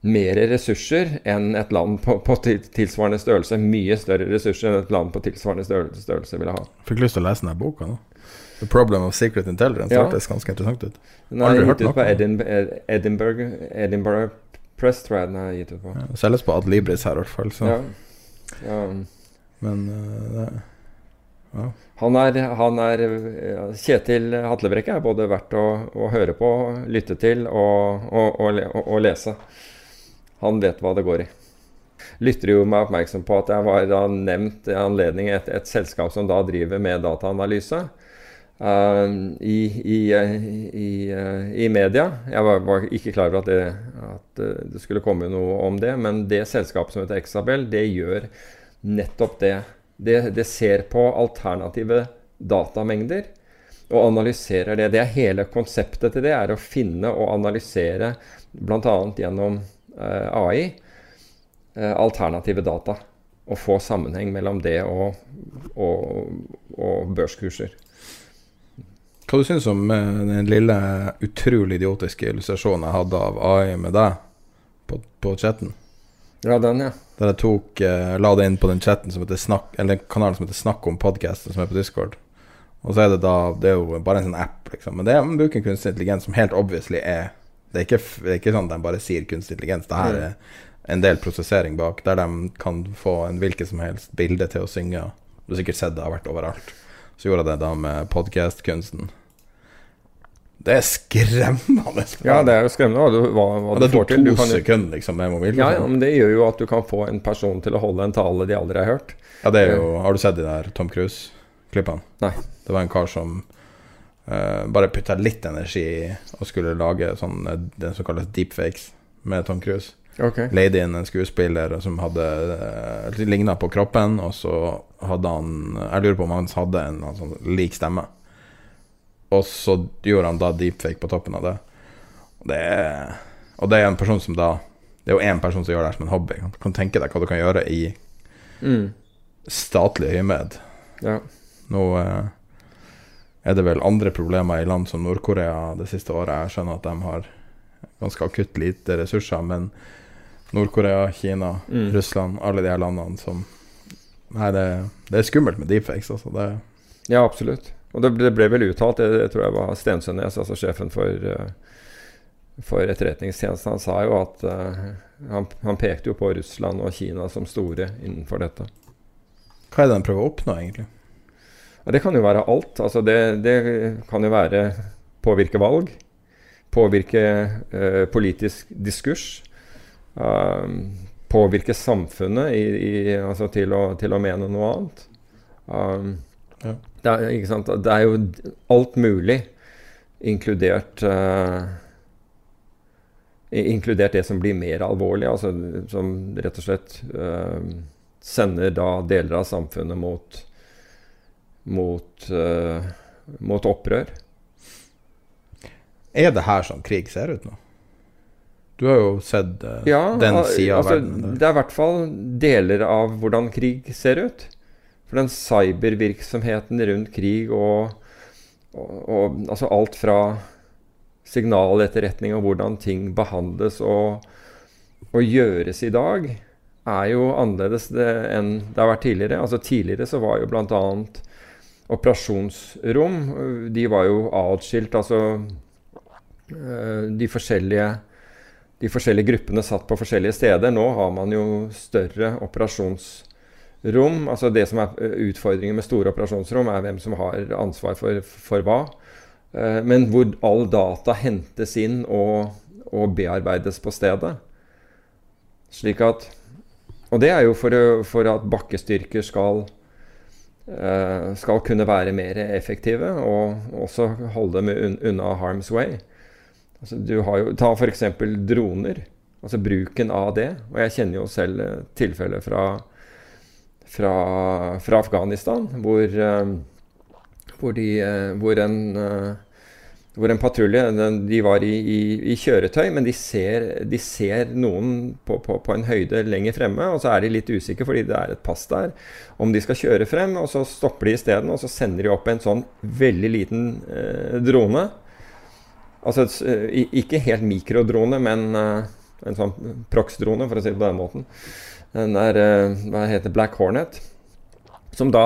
mer ressurser enn et land på, på, tilsvarende størrelse. Mye større ressurser enn et land på tilsvarende størrelse, størrelse ville ha. Fikk lyst til å lese denne boka nå. The Problem of Secret Intelligence. Ja. Det hørtes ganske interessant ut. Den er gitt ut på Edinburgh, Edinburgh, Edinburgh, Press, tror jeg den er gitt ut på. Ja, selges på Adlibris her, i hvert fall. Så. Ja. Ja. Men uh, ja. Han er, han er, Kjetil Hatlebrekke er både verdt å, å høre på, lytte til og, og, og, og lese. Han vet hva det går i. Lytter jo meg oppmerksom på at jeg var da nevnt i anledning et, et selskap som da driver med dataanalyse. Uh, i, i, i, i, media. Jeg var, var, ikke klar over at, det, at det skulle komme noe om det, men det selskapet som heter Exabel, det gjør nettopp det. Det, det ser på alternative datamengder og analyserer det. Det er hele konseptet til det, er å finne og analysere bl.a. gjennom Eh, AI eh, alternative data. Og få sammenheng mellom det og, og, og børskurser. Hva du syns om eh, den lille utrolig idiotiske illustrasjonen jeg hadde av AI med deg på, på chatten? Ja, den, ja. Der jeg tok, la det inn på den chatten som heter Snakk Eller kanalen som heter Snakk om podkasten, som er på Discord. Og så er det da Det er jo bare en sånn app, liksom. Men det er en bruker kunstig intelligens som helt obviously er det er, ikke, det er ikke sånn at de bare sier kunstig intelligens. Det her er en del prosessering bak, der de kan få en hvilket som helst bilde til å synge. Du har sikkert sett det har vært overalt. Så gjorde jeg det da med podkast-kunsten. Det er skremmende. Ja, det er jo skremmende hva, hva, hva det tok to sekunder liksom, med mobiltelefonen. Ja, ja, men det gjør jo at du kan få en person til å holde en tale de aldri har hørt. Ja, det er jo Har du sett de der Tom Cruise-klippene? Nei. Det var en kar som Uh, bare putta litt energi i og skulle lage sånn, eh, det som kalles deepfakes med Tom Cruise. Okay. Leide inn en skuespiller som hadde uh, ligna på kroppen, og så hadde han Jeg lurer på om han hadde en, en sånn lik stemme. Og så gjorde han da deepfake på toppen av det. Og det er, og det er en person som da Det er jo én person som gjør det her som en hobby. Du kan tenke deg hva du kan gjøre i mm. statlig øyemed. Ja. Nå uh, er det vel andre problemer i land som Nord-Korea det siste året. Jeg skjønner at de har ganske akutt lite ressurser, men Nord-Korea, Kina, mm. Russland, alle de her landene som Nei, det, det er skummelt med deepfakes, altså. Det, Ja, absolutt. Og det ble, det ble vel uttalt, det, det tror jeg var Stensønes, altså sjefen for, eh, for etterretningstjenesten, han sa jo at uh, han, han pekte jo på Russland og Kina som store innenfor dette. hva er det han prøver å oppnå, egentlig? Og det kan jo være alt. Altså det, det kan jo være påvirke valg, påvirke eh, politisk diskurs, eh, påvirke samfunnet i, i, altså til, å, til å mene noe annet. Um, Ja. det, er, det er jo alt mulig, inkludert eh, Inkludert det som blir mer alvorlig, altså som rett og slett eh, sender da deler av samfunnet mot mot, uh, mot opprør. Er det her sånn krig ser ut nå? Du har jo sett uh, Ja, den sida altså, av verden. Der. Det er i hvert fall deler av hvordan krig ser ut. For den cybervirksomheten rundt krig og, og, og altså alt fra signaletterretning og hvordan ting behandles og, og gjøres i dag, er jo annerledes det, enn det har vært tidligere. Altså Tidligere så var jo bl.a. operasjonsrom De var jo atskilt. Altså øh, de forskjellige de forskjellige gruppene satt på forskjellige steder. Nå har man jo større operasjonsrom. Altså Det som er eh, utfordringen med store operasjonsrom, er hvem som har ansvar for, for hva. Eh, Men hvor all data hentes inn og, og bearbeides på stedet. Slik at Og det er jo for, for at bakkestyrker skal eh, skal kunne være mer effektive og også holde dem unna harm's way. Altså, du har jo, ta f.eks. droner. Altså bruken av det. Og jeg kjenner jo selv eh, tilfeller fra, fra, fra Afghanistan hvor, eh, hvor, de, eh, hvor en, eh, hvor en patrulje De var i, i, i kjøretøy, men de ser, de ser noen på, på, på en høyde lenger fremme, og så er de litt usikre fordi det er et pass der, om de skal kjøre frem. Og så stopper de isteden, og så sender de opp en sånn veldig liten eh, drone. Altså et eh, ikke helt mikrodrone, men eh, en sånn prox-drone, for å si det på den måten. Den der eh, Hva heter Black Hornet. Som da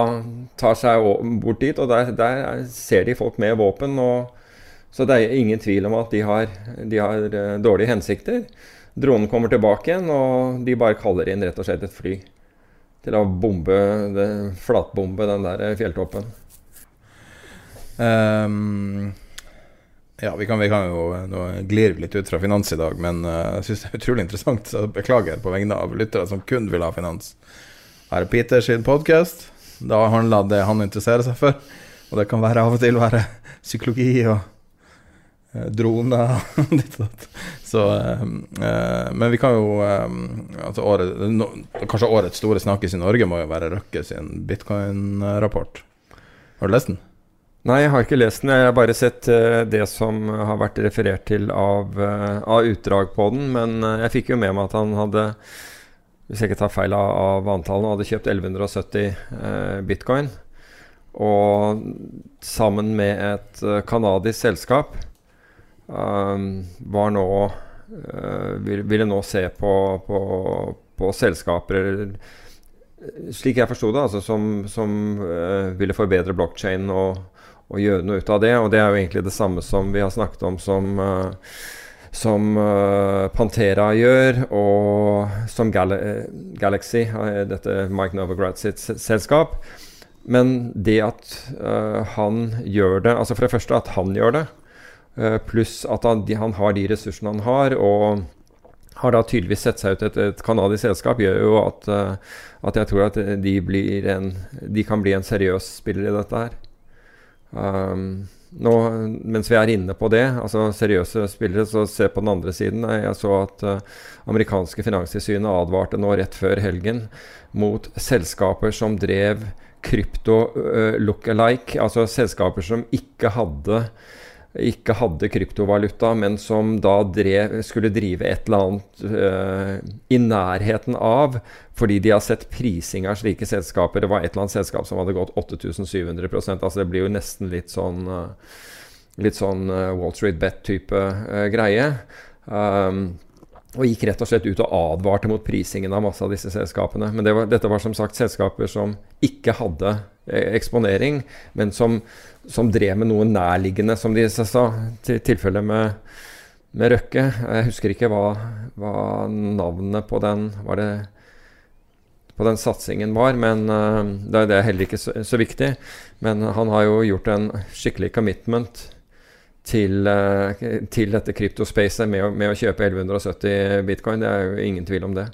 tar seg bort dit, og der, der er- ser de folk med våpen. Og, så det er ingen tvil om at de har, de har eh, dårlige hensikter. Dronen kommer tilbake igjen, og de bare kaller inn rett og slett et fly. Til å bombe, det, flatbombe den der fjelltoppen. Um, ja, vi kan, vi kan jo Nå glir vi litt ut fra finans i dag, men eh, jeg syns det er utrolig interessant, så beklager på vegne av lyttere som kun vil ha finans. Her er Peter sin podkast. Da handler det han interesserer seg for. Og det kan være av og til være psykologi og eh, droner ditt og datt. Så eh, eh, Men vi kan jo eh, altså året, no, Kanskje årets store snakkis i Norge må jo være Røkke sin bitcoin-rapport. Har du lest den? Nei, jeg har ikke lest den. Jeg har bare sett eh, det som har vært referert til av, eh, av utdrag på den. Men eh, jeg fikk jo med meg at han hadde, hvis jeg ikke tar feil av, antallene, hadde kjøpt 1170 eh, bitcoin. Og sammen med et kanadisk selskap var nå eh, Ville nå se på, på, på selskaper eller slik jeg forsto det, altså som, som uh, ville forbedre blokkjeden og, og gjøre noe ut av det. Og det er jo egentlig det samme som vi har snakket om som, uh, som uh, Pantera gjør, og som Gal Galaxy, eh, dette Mike Novograd sitt selskap. Men det at eh, han gjør det Altså for det første at han gjør det, eh, pluss at han, har de ressursene han har, og har da tydeligvis sett seg ut et, et canadisk selskap, gjør jo at, eh, at jeg tror at de, en, de kan bli en seriøs spiller i dette her. Um, nå, mens vi er inne på det, altså seriøse spillere, så se på den andre siden. Jeg så at uh, amerikanske finanstilsynet advarte nå rett før helgen mot selskaper som drev krypto uh, look-alike, altså selskaper som ikke hadde ikke hadde kryptovaluta, men som da drev, skulle drive et eller annet eh, i nærheten av, fordi de har sett prising av slike selskaper. Det var et eller annet selskap som hadde gått 8700% altså Det blir jo nesten litt sånn eh, Litt sånn eh, Wall Street Bet-type eh, greie. Um, og gikk rett og slett ut og advarte mot prisingen av masse av disse selskapene. Men det var, dette var som sagt selskaper som ikke hadde eksponering, men som, som, drev med noe nærliggende, som de sa. Til tilfelle med, med Røkke. Jeg husker ikke hva, hva, navnet på den var det på den satsingen var, men uh, det, er heller ikke så, så viktig. Men han har jo gjort en skikkelig commitment til, eh, til dette kryptospacet med, med, å kjøpe 1170 bitcoin. Det er jo ingen tvil om det.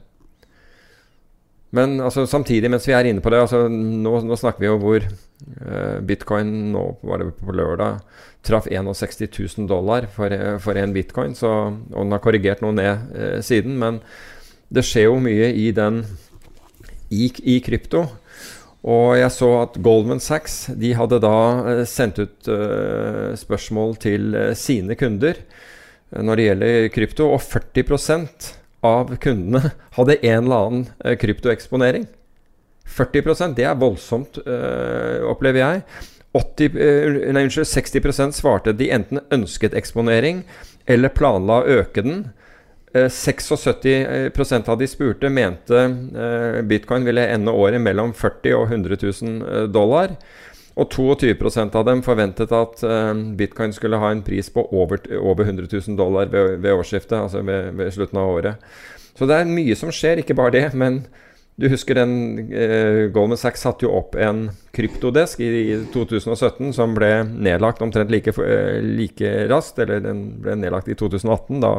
Men altså, samtidig, mens vi er inne på det altså, nå, nå, snakker vi jo hvor bitcoin nå var det på lørdag traff 61 000 dollar for, én en bitcoin. Så, og den har korrigert noe ned eh, siden. Men det skjer jo mye i den i, i krypto. Og jeg så at Goldman Sachs de hadde da eh, sendt ut uh, spørsmål til sine kunder når det gjelder krypto, og 40% av kundene hadde en eller annen kryptoeksponering. 40% det er voldsomt, opplever jeg. 80, nei, unnskyld, 60% svarte de enten ønsket eksponering eller planla å øke den. 76 eh, av de spurte mente eh, bitcoin ville ende året mellom 40 og 100 000 eh, dollar. Og 22% av dem forventet at bitcoin skulle ha en pris på over, over 100 000 dollar ved, ved årsskiftet, altså ved, ved, slutten av året. Så det er mye som skjer, ikke bare det. Men du husker den eh, Goldman Sachs satte jo opp en kryptodesk i, i 2017 som ble nedlagt omtrent like, like raskt. Eller den ble nedlagt i 2018. da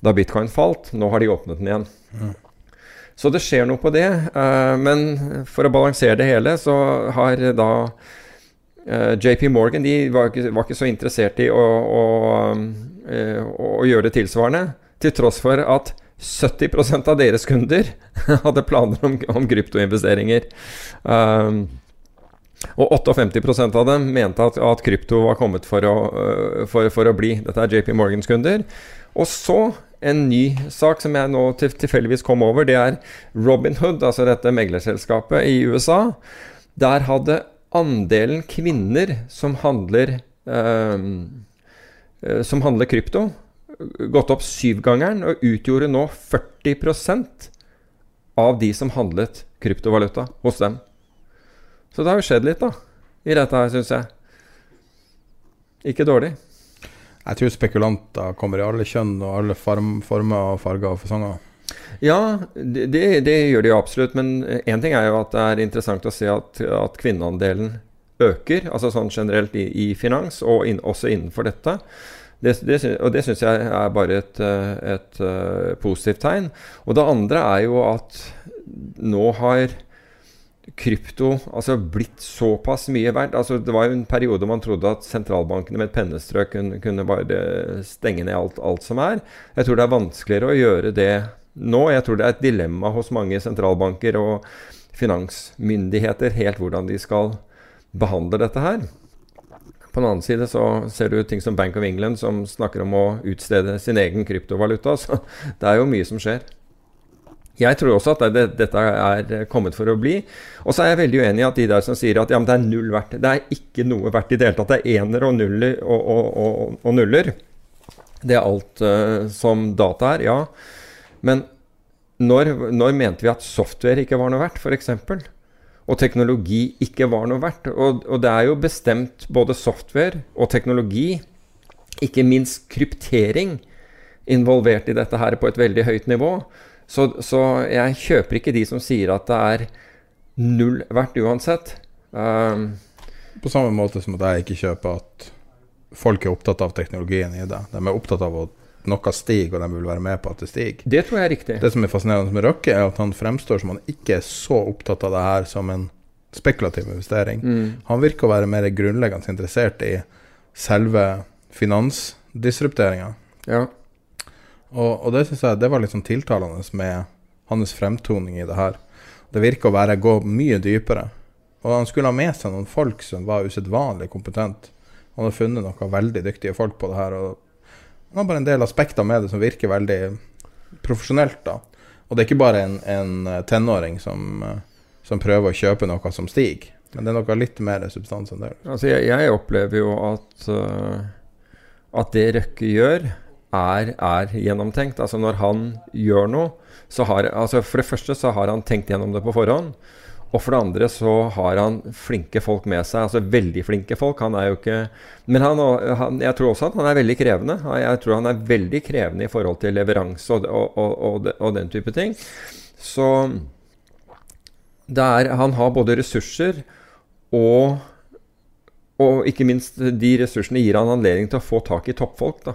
da bitcoin falt. Nå har de åpnet den igjen. Mm. Så det skjer noe på det. Eh, men for å balansere det hele, så har da uh, eh, JP Morgan de var ikke, var ikke, så interessert i å, å, å, å, gjøre det tilsvarende, til tross for at 70% av deres kunder hadde planer om, om kryptoinvesteringer. Um, og 58% av dem mente at, at krypto var kommet for å, for, for å, bli. Dette er JP Morgans kunder. Og så en ny sak som jeg nå tilfeldigvis kom over, det er Robinhood, altså dette meglerselskapet i USA. Der hadde andelen kvinner som handler, eh, som handler krypto, gått opp syvgangeren og utgjorde nå 40% av de som handlet kryptovaluta hos dem. Så det har jo skjedd litt, da, i dette her, syns jeg. Ikke dårlig. Jeg tror spekulanter kommer i alle kjønn og alle form, former, farger og fasonger. Ja, det, det, gjør de jo absolutt. Men én ting er jo at det er interessant å se at, at kvinneandelen øker. Altså sånn generelt i, i finans, og in, også innenfor dette. Det, det, og det syns jeg er bare et, et, et uh, positivt tegn. Og det andre er jo at nå har krypto altså blitt såpass mye verdt. Altså, det var jo en periode man trodde at sentralbankene med et pennestrøk kunne, kunne bare stenge ned alt, alt, som er. Jeg tror det er vanskeligere å gjøre det nå. Jeg tror det er et dilemma hos mange sentralbanker og finansmyndigheter helt hvordan de skal behandle dette her. På den annen side så ser du ting som Bank of England som snakker om å utstede sin egen kryptovaluta. Så det er jo mye som skjer. Jeg tror også at det, dette er kommet for å bli. Og så er jeg veldig uenig i at de der som sier at ja, det er null verdt. Det er ikke noe verdt i det hele tatt. Det er enere og nuller og, og, og, og nuller. Det er alt uh, som data er, ja. Men når, når, mente vi at software ikke var noe verdt, f.eks.? Og teknologi ikke var noe verdt? Og, og det er jo bestemt både software og teknologi, ikke minst kryptering, involvert i dette her på et veldig høyt nivå. Så, så, jeg kjøper ikke de som sier at det er null verdt uansett. Um, På samme måte som at jeg ikke kjøper at folk er opptatt av teknologien i det. De er opptatt av at noe stiger, og de vil være med på at det stiger. Det tror jeg er riktig. Det som er fascinerende med Røkke, er at han fremstår som han ikke er så opptatt av det her som en spekulativ investering. Mm. Han virker å være mer grunnleggende interessert i selve finansdisrupteringa. Ja. Og, og det syns jeg det var litt sånn tiltalende med hans fremtoning i det her. Det virker å være gå mye dypere. Og han skulle ha med seg noen folk som var usedvanlig kompetente. Han har funnet noen veldig dyktige folk på det her. Og han har bare en del aspekter med det som virker veldig profesjonelt. da. Og det er ikke bare en, en eh, tenåring som, eh, som, prøver å kjøpe noe som stiger. Men det er noe litt mer substans enn det. Altså, jeg, jeg opplever jo at, uh, at det Røkke gjør, er, er gjennomtenkt. Altså når han gjør noe, så har altså For det første så har han tenkt gjennom det på forhånd. Og for det andre så har han flinke folk med seg. Altså veldig flinke folk. Han er jo ikke Men han, han, jeg tror også at han er veldig krevende. Jeg tror han er veldig krevende i forhold til leveranse og, og, og, og den type ting. Så er, han har både ressurser og og ikke minst de ressursene gir han anledning til å få tak i toppfolk. da.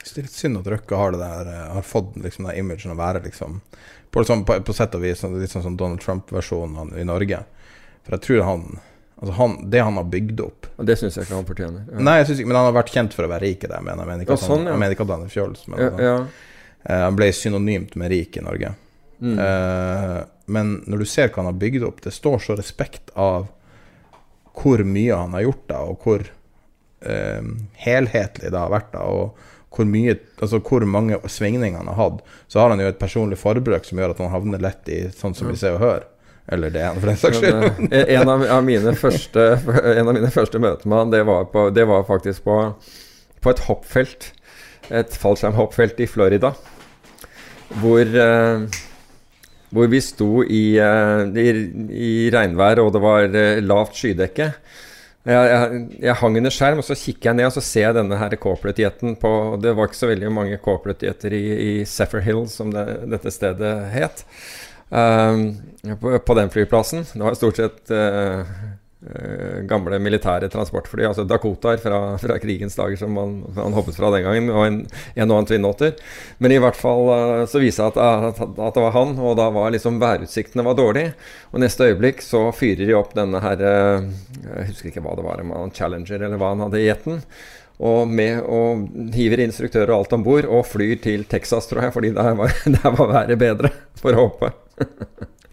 Det er litt synd at Røkke har, det der, eh, har fått liksom, den imagen å være liksom, på, sånn, på, på sett og vis sånn, litt sånn som Donald Trump-versjonen i Norge. For jeg tror han, altså han Det han har bygd opp Og Det syns jeg ikke han fortjener. Ja. Nei, ikke, men han har vært kjent for å være rik i det. Men jeg mener ikke, at, han, sånn, ja. ikke at han er fjols. Men ja, ja. Uh, han ble synonymt med rik i Norge. Mm. Uh, men når du ser hva han har bygd opp, det står så respekt av hvor mye han har gjort, da, og hvor uh, helhetlig det har vært. da, og hvor, mye, altså hvor mange svingninger han har hatt, så har han jo et personlig forbruk som gjør at han havner lett i sånn som vi ser og hører. Eller det, for den saks skyld. Eh, en, av, mine første, en av mine første møter med han, det var, på, det var faktisk på, på, et hoppfelt. Et fallskjermhoppfelt i Florida. Hvor, uh, hvor vi sto i, uh, i, i, regnvær, og det var lavt skydekke. Jeg, jeg, jeg, hang under skjerm, og så kikker jeg ned og så ser jeg denne her corporate-jeten på Det var ikke så veldig mange corporate-jeter i, i Seffer Hill, som det, dette stedet het. Um, på, på, den flyplassen. Det var stort sett uh, gamle militære transportfly, altså Dakotaer fra, fra, krigens dager som man, man, hoppet fra den gangen, og en, en og annen Twin Otter. Men i hvert fall uh, så viste det at, at, det var han, og da var liksom værutsiktene var dårlige. Og neste øyeblikk så fyrer de opp denne her Jeg husker ikke hva det var, en Challenger eller hva han hadde i jeten. Og, med, og hiver instruktører og alt om bord og flyr til Texas, tror jeg, fordi der var, der var været bedre for å hoppe.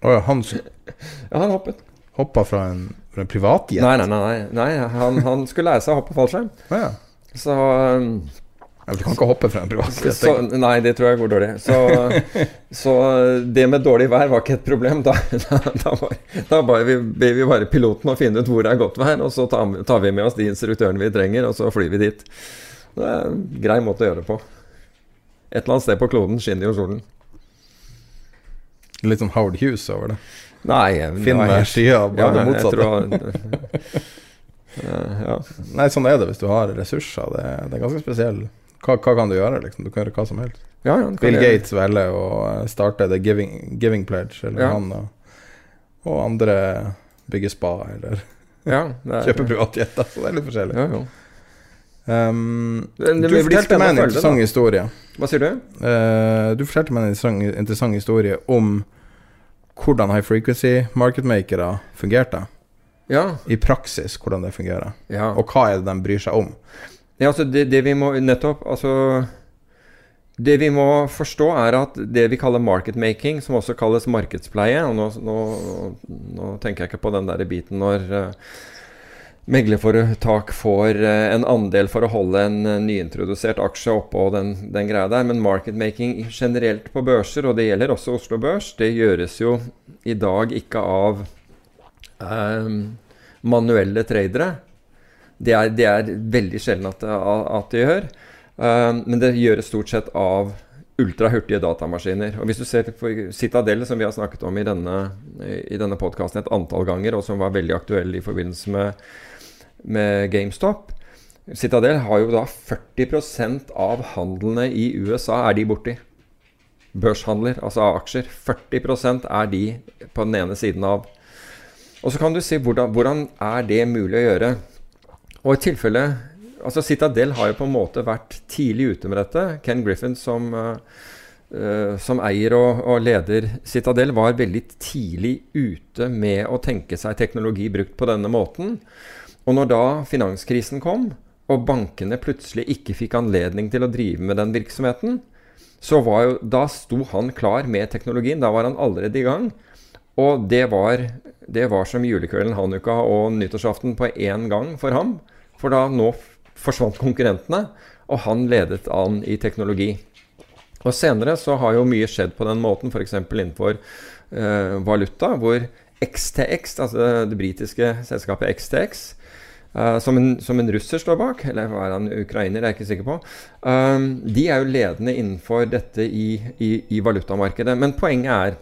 Oh, ja, han, ja, han hoppet. Hoppa fra en, fra en privatjet? Nei, nei, nei, nei. Han, han, skulle lære seg å hoppe fallskjerm. Oh, ja. Så um, ja, Du kan ikke hoppe fra en privatjet? Nei, det tror jeg går dårlig. Så, så, det med dårlig vær var ikke et problem. Da, da, da, bare, da ber vi, vi bare piloten å finne ut hvor det er godt vær, og så tar, tar vi med oss de instruktørene vi trenger, og så flyr vi dit. Det er en grei måte å gjøre det på. Et eller annet sted på kloden skinner jo solen. Litt sånn Howard Hughes over det. Nei, Finn meg skya, bare ja, det motsatte. ja. Nei, sånn er det hvis du har ressurser. Det, det er ganske spesielt. Hva, hva, kan du gjøre? Liksom? Du kan gjøre hva som helst. Ja, Bill Gates velger å starte The Giving, giving Pledge, eller han og, og, andre bygger spa, eller kjøper privatjetter. Så det er litt forskjellig. Ja, ja. Um, du fortalte meg en interessant historie. Hva sier du? Uh, du fortalte meg en interessant, interessant, historie om hvordan high frequency marketmakere fungerte. Ja. I praksis, hvordan det fungerer. Ja. Og hva er det de bryr seg om? Ja, altså det, det vi må nettopp Altså det vi må forstå, er at det vi kaller marketmaking, som også kalles markedspleie og nå, nå, nå tenker jeg ikke på den der biten når uh, meglerforetak får uh, en andel for å holde en uh, nyintrodusert aksje oppå den, den greia der. Men marketmaking generelt på børser, og det gjelder også Oslo Børs, det gjøres jo i dag ikke av um, manuelle tradere. Det er, det er, veldig sjelden at, at det gjør. Um, men det gjøres stort sett av ultrahurtige datamaskiner. Og Hvis du ser på Citadel, som vi har snakket om i denne, i denne podkasten et antall ganger, og som var veldig aktuell i forbindelse med, med GameStop Citadel har jo da 40% av handlene i USA er de borti. Børshandler, altså aksjer. 40% er de på den ene siden av. Og så kan du si hvordan, hvordan er det mulig å gjøre? Og i tilfelle altså Citadel har jo på en måte vært tidlig ute med dette. Ken Griffin, som, uh, som eier og, og, leder Citadel, var veldig tidlig ute med å tenke seg teknologi brukt på denne måten. Og når da finanskrisen kom, og bankene plutselig ikke fikk anledning til å drive med den virksomheten, så var jo, da sto han klar med teknologien. Da var han allerede i gang. Og det var, det var som julekvelden, hanukka og nyttårsaften på én gang for ham. For da nå forsvant konkurrentene, og han ledet an i teknologi. Og senere så har jo mye skjedd på den måten, f.eks. innenfor uh, valuta, hvor XTX, altså det britiske selskapet XTX, eh, som, en, som, en, russer står bak, eller er han ukrainer, det er jeg ikke sikker på. Um, de er jo ledende innenfor dette i, i, i valutamarkedet. Men poenget er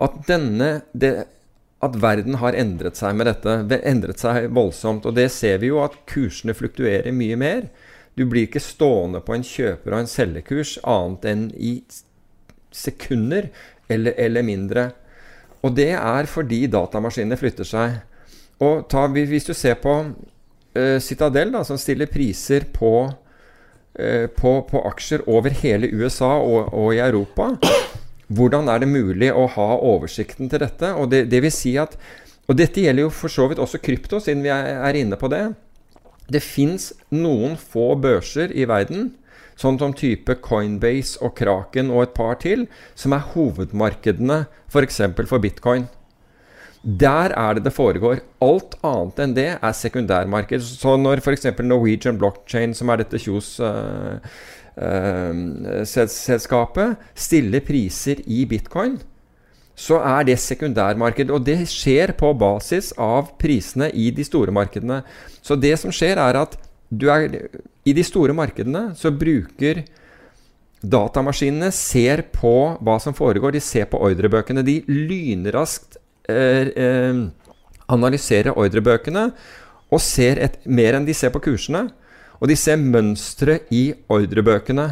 at denne det, at verden har endret seg med dette. Endret seg voldsomt. Og det ser vi jo at kursene fluktuerer mye mer. Du blir ikke stående på en kjøper- og en selgerkurs annet enn i sekunder eller, eller mindre. Og det er fordi datamaskinene flytter seg. Og ta, Hvis du ser på uh, Citadel, da, som stiller priser på, uh, på, på, aksjer over hele USA og, og, i Europa Hvordan er det mulig å ha oversikten til dette? Og det, det vil si at og dette gjelder jo for så vidt også krypto, siden vi er, inne på det. Det fins noen få børser i verden sånn som type Coinbase og Kraken og et par til, som er hovedmarkedene f.eks. For, for bitcoin. Der er det det foregår. Alt annet enn det er sekundærmarked. Så når f.eks. Norwegian Blockchain, som er dette Kjos-selskapet, uh, uh, stiller priser i bitcoin, så er det sekundærmarked. Og det skjer på basis av prisene i de store markedene. Så det som skjer, er at er, I de store markedene så bruker Datamaskinene ser på hva som foregår. De ser på ordrebøkene. De lynraskt eh, eh, analyserer ordrebøkene og ser et, mer enn de ser på kursene. Og de ser mønstre i ordrebøkene.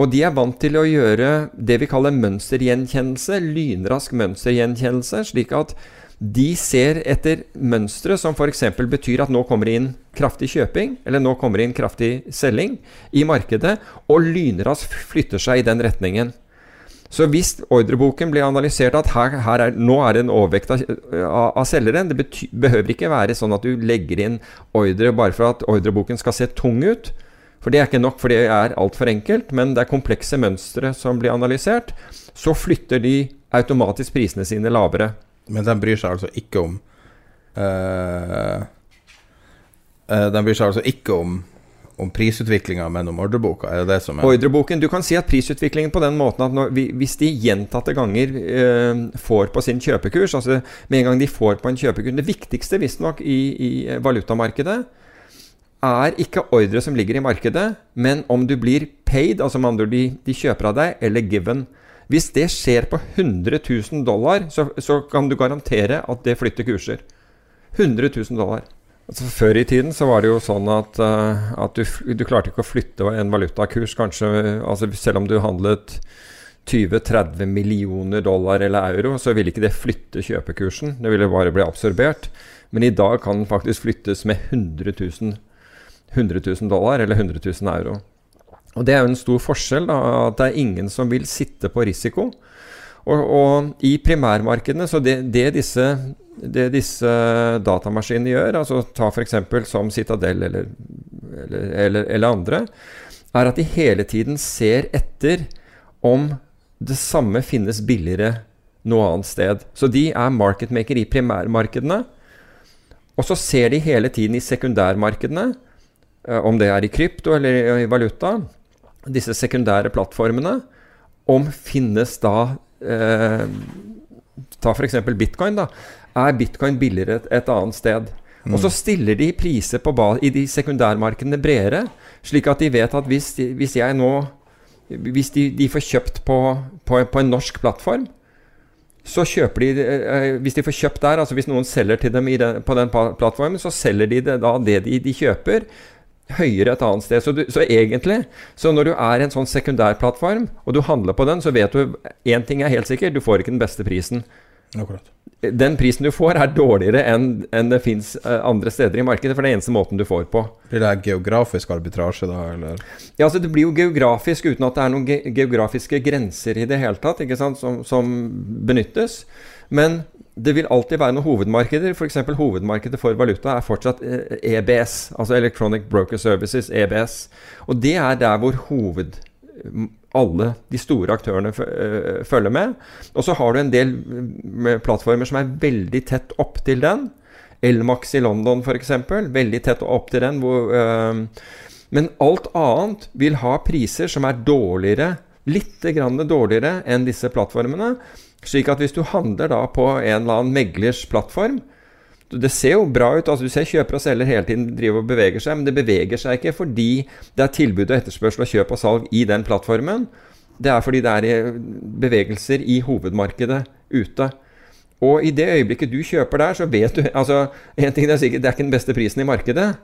Og de er vant til å gjøre det vi kaller mønstergjenkjennelse. Lynrask mønstergjenkjennelse. Slik at de ser etter mønstre som f.eks. betyr at nå kommer det inn kraftig kjøping, eller nå kommer det inn kraftig selging i markedet, og lynraskt flytter seg i den retningen. Så hvis ordreboken blir analysert at her, her er, nå er det en overvekt av, av selgere Det bety, behøver ikke være sånn at du legger inn ordre bare for at ordreboken skal se tung ut. For det er ikke nok, for det er altfor enkelt. Men det er komplekse mønstre som blir analysert. Så flytter de automatisk prisene sine lavere. Men de bryr seg altså ikke om uh, uh, De bryr seg altså ikke om om prisutviklinga om ordreboka? Er det det som er Ordreboken, Du kan si at prisutviklingen på den måten at når, hvis de gjentatte ganger eh, får på sin kjøpekurs altså Med en gang de får på en kjøpekurs Det viktigste visstnok i, i valutamarkedet er ikke ordre som ligger i markedet, men om du blir paid, altså med andre ord de, de kjøper av deg, eller given. Hvis det skjer på 100 000 dollar, så, så kan du garantere at det flytter kurser. 100 000 dollar. Altså, før i tiden så var det jo sånn at, uh, at du, du, klarte ikke å flytte en valutakurs, kanskje altså Selv om du handlet 20-30 millioner dollar eller euro, så ville ikke det flytte kjøpekursen. Det ville bare bli absorbert. Men i dag kan den faktisk flyttes med 100 000, 100 000 dollar eller 100 000 euro. Og Det er jo en stor forskjell, da, at det er ingen som vil sitte på risiko. Og, og i primærmarkedene, så det, det, disse, det, disse, datamaskinene gjør, altså ta f.eks. som Citadel eller, eller, eller, eller, andre, er at de hele tiden ser etter om det samme finnes billigere noe annet sted. Så de er marketmaker i primærmarkedene. Og så ser de hele tiden i sekundærmarkedene, eh, om det er i krypto eller i valuta, disse sekundære plattformene, om finnes da eh, Ta f.eks. bitcoin. da, Er bitcoin billigere et, et annet sted? Mm. Og så stiller de priser på i de sekundærmarkedene bredere, slik at de vet at hvis, de, hvis jeg nå Hvis de, de får kjøpt på, på, på, en norsk plattform, så kjøper de eh, Hvis de får kjøpt der, altså hvis noen selger til dem den, på den plattformen, så selger de det, da det de, de kjøper, høyere et annet sted. Så, du, så, egentlig, så når du er en sånn sekundærplattform, og du handler på den, så vet du én ting er helt sikkert, du får ikke den beste prisen. Akkurat. Den prisen du får, er dårligere enn, en det fins eh, andre steder i markedet. For det er eneste måten du får på. Blir det geografisk arbitrasje, da? Eller? Ja, altså Det blir jo geografisk uten at det er noen ge geografiske grenser i det hele tatt, ikke sant, som, som benyttes. Men det vil alltid være noen hovedmarkeder. F.eks. hovedmarkedet for valuta er fortsatt EBS, eh, e altså Electronic Broker Services, EBS. Og det er der hvor hoved alle de store aktørene eh, følger med. Og så har du en del plattformer som er veldig tett opp til den. Elmax i London f.eks. Veldig tett opp til den. Hvor, øh, men alt annet vil ha priser som er dårligere, litt dårligere enn disse plattformene. Slik at hvis du handler da på en eller annen meglers plattform, Det ser jo bra ut. altså Du ser kjøper og selger hele tiden driver og beveger seg, men det beveger seg ikke fordi det er tilbud og etterspørsel og kjøp og salg i den plattformen. Det er fordi det er bevegelser i hovedmarkedet ute. Og i det øyeblikket du kjøper der, så vet du altså, en ting er sikkert, det er ikke den beste prisen i markedet.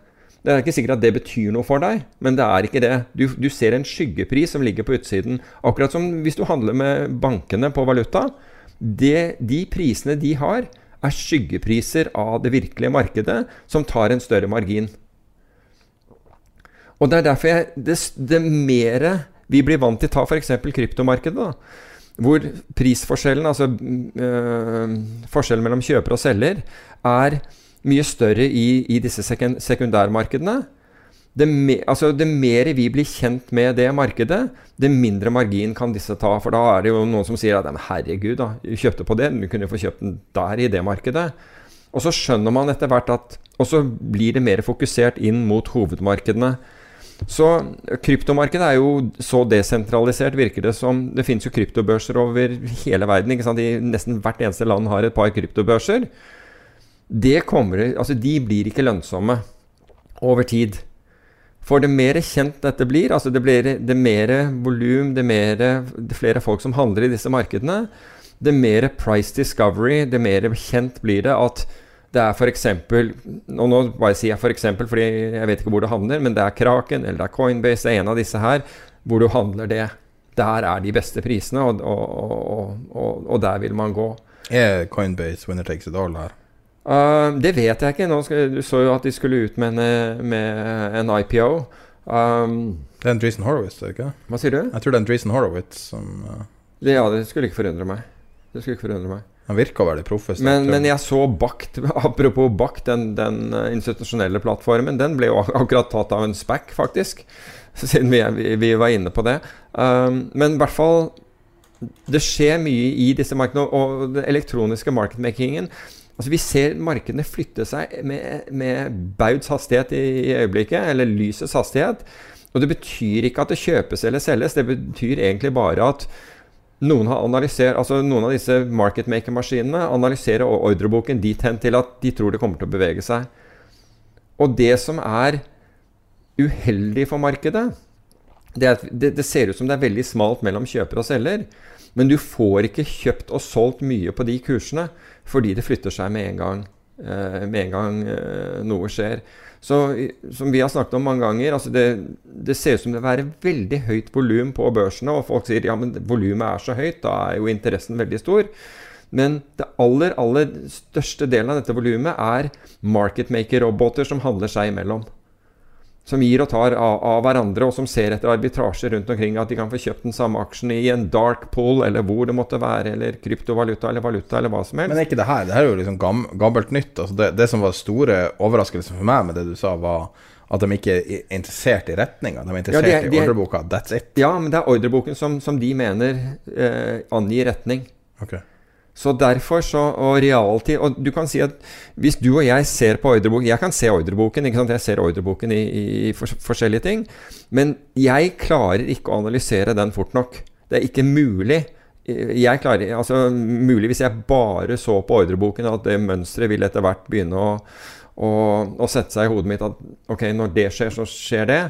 Det er ikke sikkert at det betyr noe for deg, men det er ikke det. Du, du ser en skyggepris som ligger på utsiden. Akkurat som hvis du handler med bankene på valuta. Det, de prisene de har, er skyggepriser av det virkelige markedet, som tar en større margin. Og det er derfor jeg, det, det mer vi blir vant til å ta f.eks. kryptomarkedet, da, hvor prisforskjellen, altså øh, forskjellen mellom kjøper og selger, er mye større i, i disse sekundærmarkedene. Det, me, altså det mer vi blir kjent med det markedet, det mindre margin kan disse ta. For da er det jo noen som sier at herregud, da, du kjøpte på det, du kunne jo få kjøpt den der i det markedet. Og så skjønner man etter hvert at Og så blir det mer fokusert inn mot hovedmarkedene. Så kryptomarkedet er jo så desentralisert, virker det som. Det finnes jo kryptobørser over hele verden. I nesten hvert eneste land har et par kryptobørser. Det kommer, altså de blir ikke lønnsomme over tid. For det mer kjent dette blir, altså det blir det mer volum, det, mer, det flere folk som handler i disse markedene, det mer price discovery, det mer kjent blir det at det er f.eks. Og nå bare sier jeg f.eks. For fordi jeg vet ikke hvor det havner, men det er Kraken eller det er Coinbase, det er en av disse her, hvor du handler det. Der er de beste prisene, og, og, og, og der vil man gå. Er Coinbase winner takes it all her? Uh, det vet jeg ikke. Skal, du så jo at de skulle ut med en, med en IPO. Um, det er en Dreesen Horowitz, er det ikke? Hva sier du? Jeg tror det er en Dreesen Horowitz som uh... Ja, det skulle ikke forundre meg. Det skulle ikke forundre meg. Han være det proffe. Men, men, jeg så Bakt, apropos Bakt, den, den, eh, institusjonelle plattformen, den ble jo akkurat tatt av en SPAC, faktisk. Siden vi, vi, vi var inne på det. Um, men i hvert fall Det skjer mye i disse markedene. Og den elektroniske marketmakingen Altså Vi ser markedene flytte seg med, med Bauds hastighet i, i, øyeblikket, eller lysets hastighet. Og det betyr ikke at det kjøpes eller selges, det betyr egentlig bare at noen altså noen av disse marketmaker-maskinene analyserer ordreboken dit hen til at de tror det kommer til å bevege seg. Og det som er uheldig for markedet, det, det, det ser ut som det er veldig smalt mellom kjøper og selger. Men du får ikke kjøpt og solgt mye på de kursene fordi det flytter seg med en gang, eh, med en gang eh, noe skjer. Så som vi har snakket om mange ganger, altså det, det ser ut som det vil være veldig høyt volum på børsene. Og folk sier ja, men volumet er så høyt, da er jo interessen veldig stor. Men det aller, aller største delen av dette volumet er marketmaker-roboter som handler seg imellom som gir og tar av, av, hverandre, og som ser etter arbitrasje rundt omkring. At de kan få kjøpt den samme aksjen i en dark pool, eller hvor det måtte være, eller kryptovaluta, eller valuta, eller hva som helst. Men er ikke det her Det her er jo liksom gam, gammelt nytt. Altså det, det, som var store overraskelsen for meg med det du sa, var at de ikke er interessert i retninga. De er interessert ja, de, de, i ordreboka. That's it. Ja, men det er ordreboken som, som de mener eh, angir retning. Okay. Så derfor så, Og realtid Og du kan si at hvis du og jeg ser på ordreboken Jeg kan se ordreboken, ikke sant? jeg ser ordreboken i, i, for, forskjellige ting. Men jeg klarer ikke å analysere den fort nok. Det er ikke mulig. Jeg klarer, altså Mulig hvis jeg bare så på ordreboken at det mønsteret vil etter hvert begynne å, å, å sette seg i hodet mitt at ok, når det skjer, så skjer det.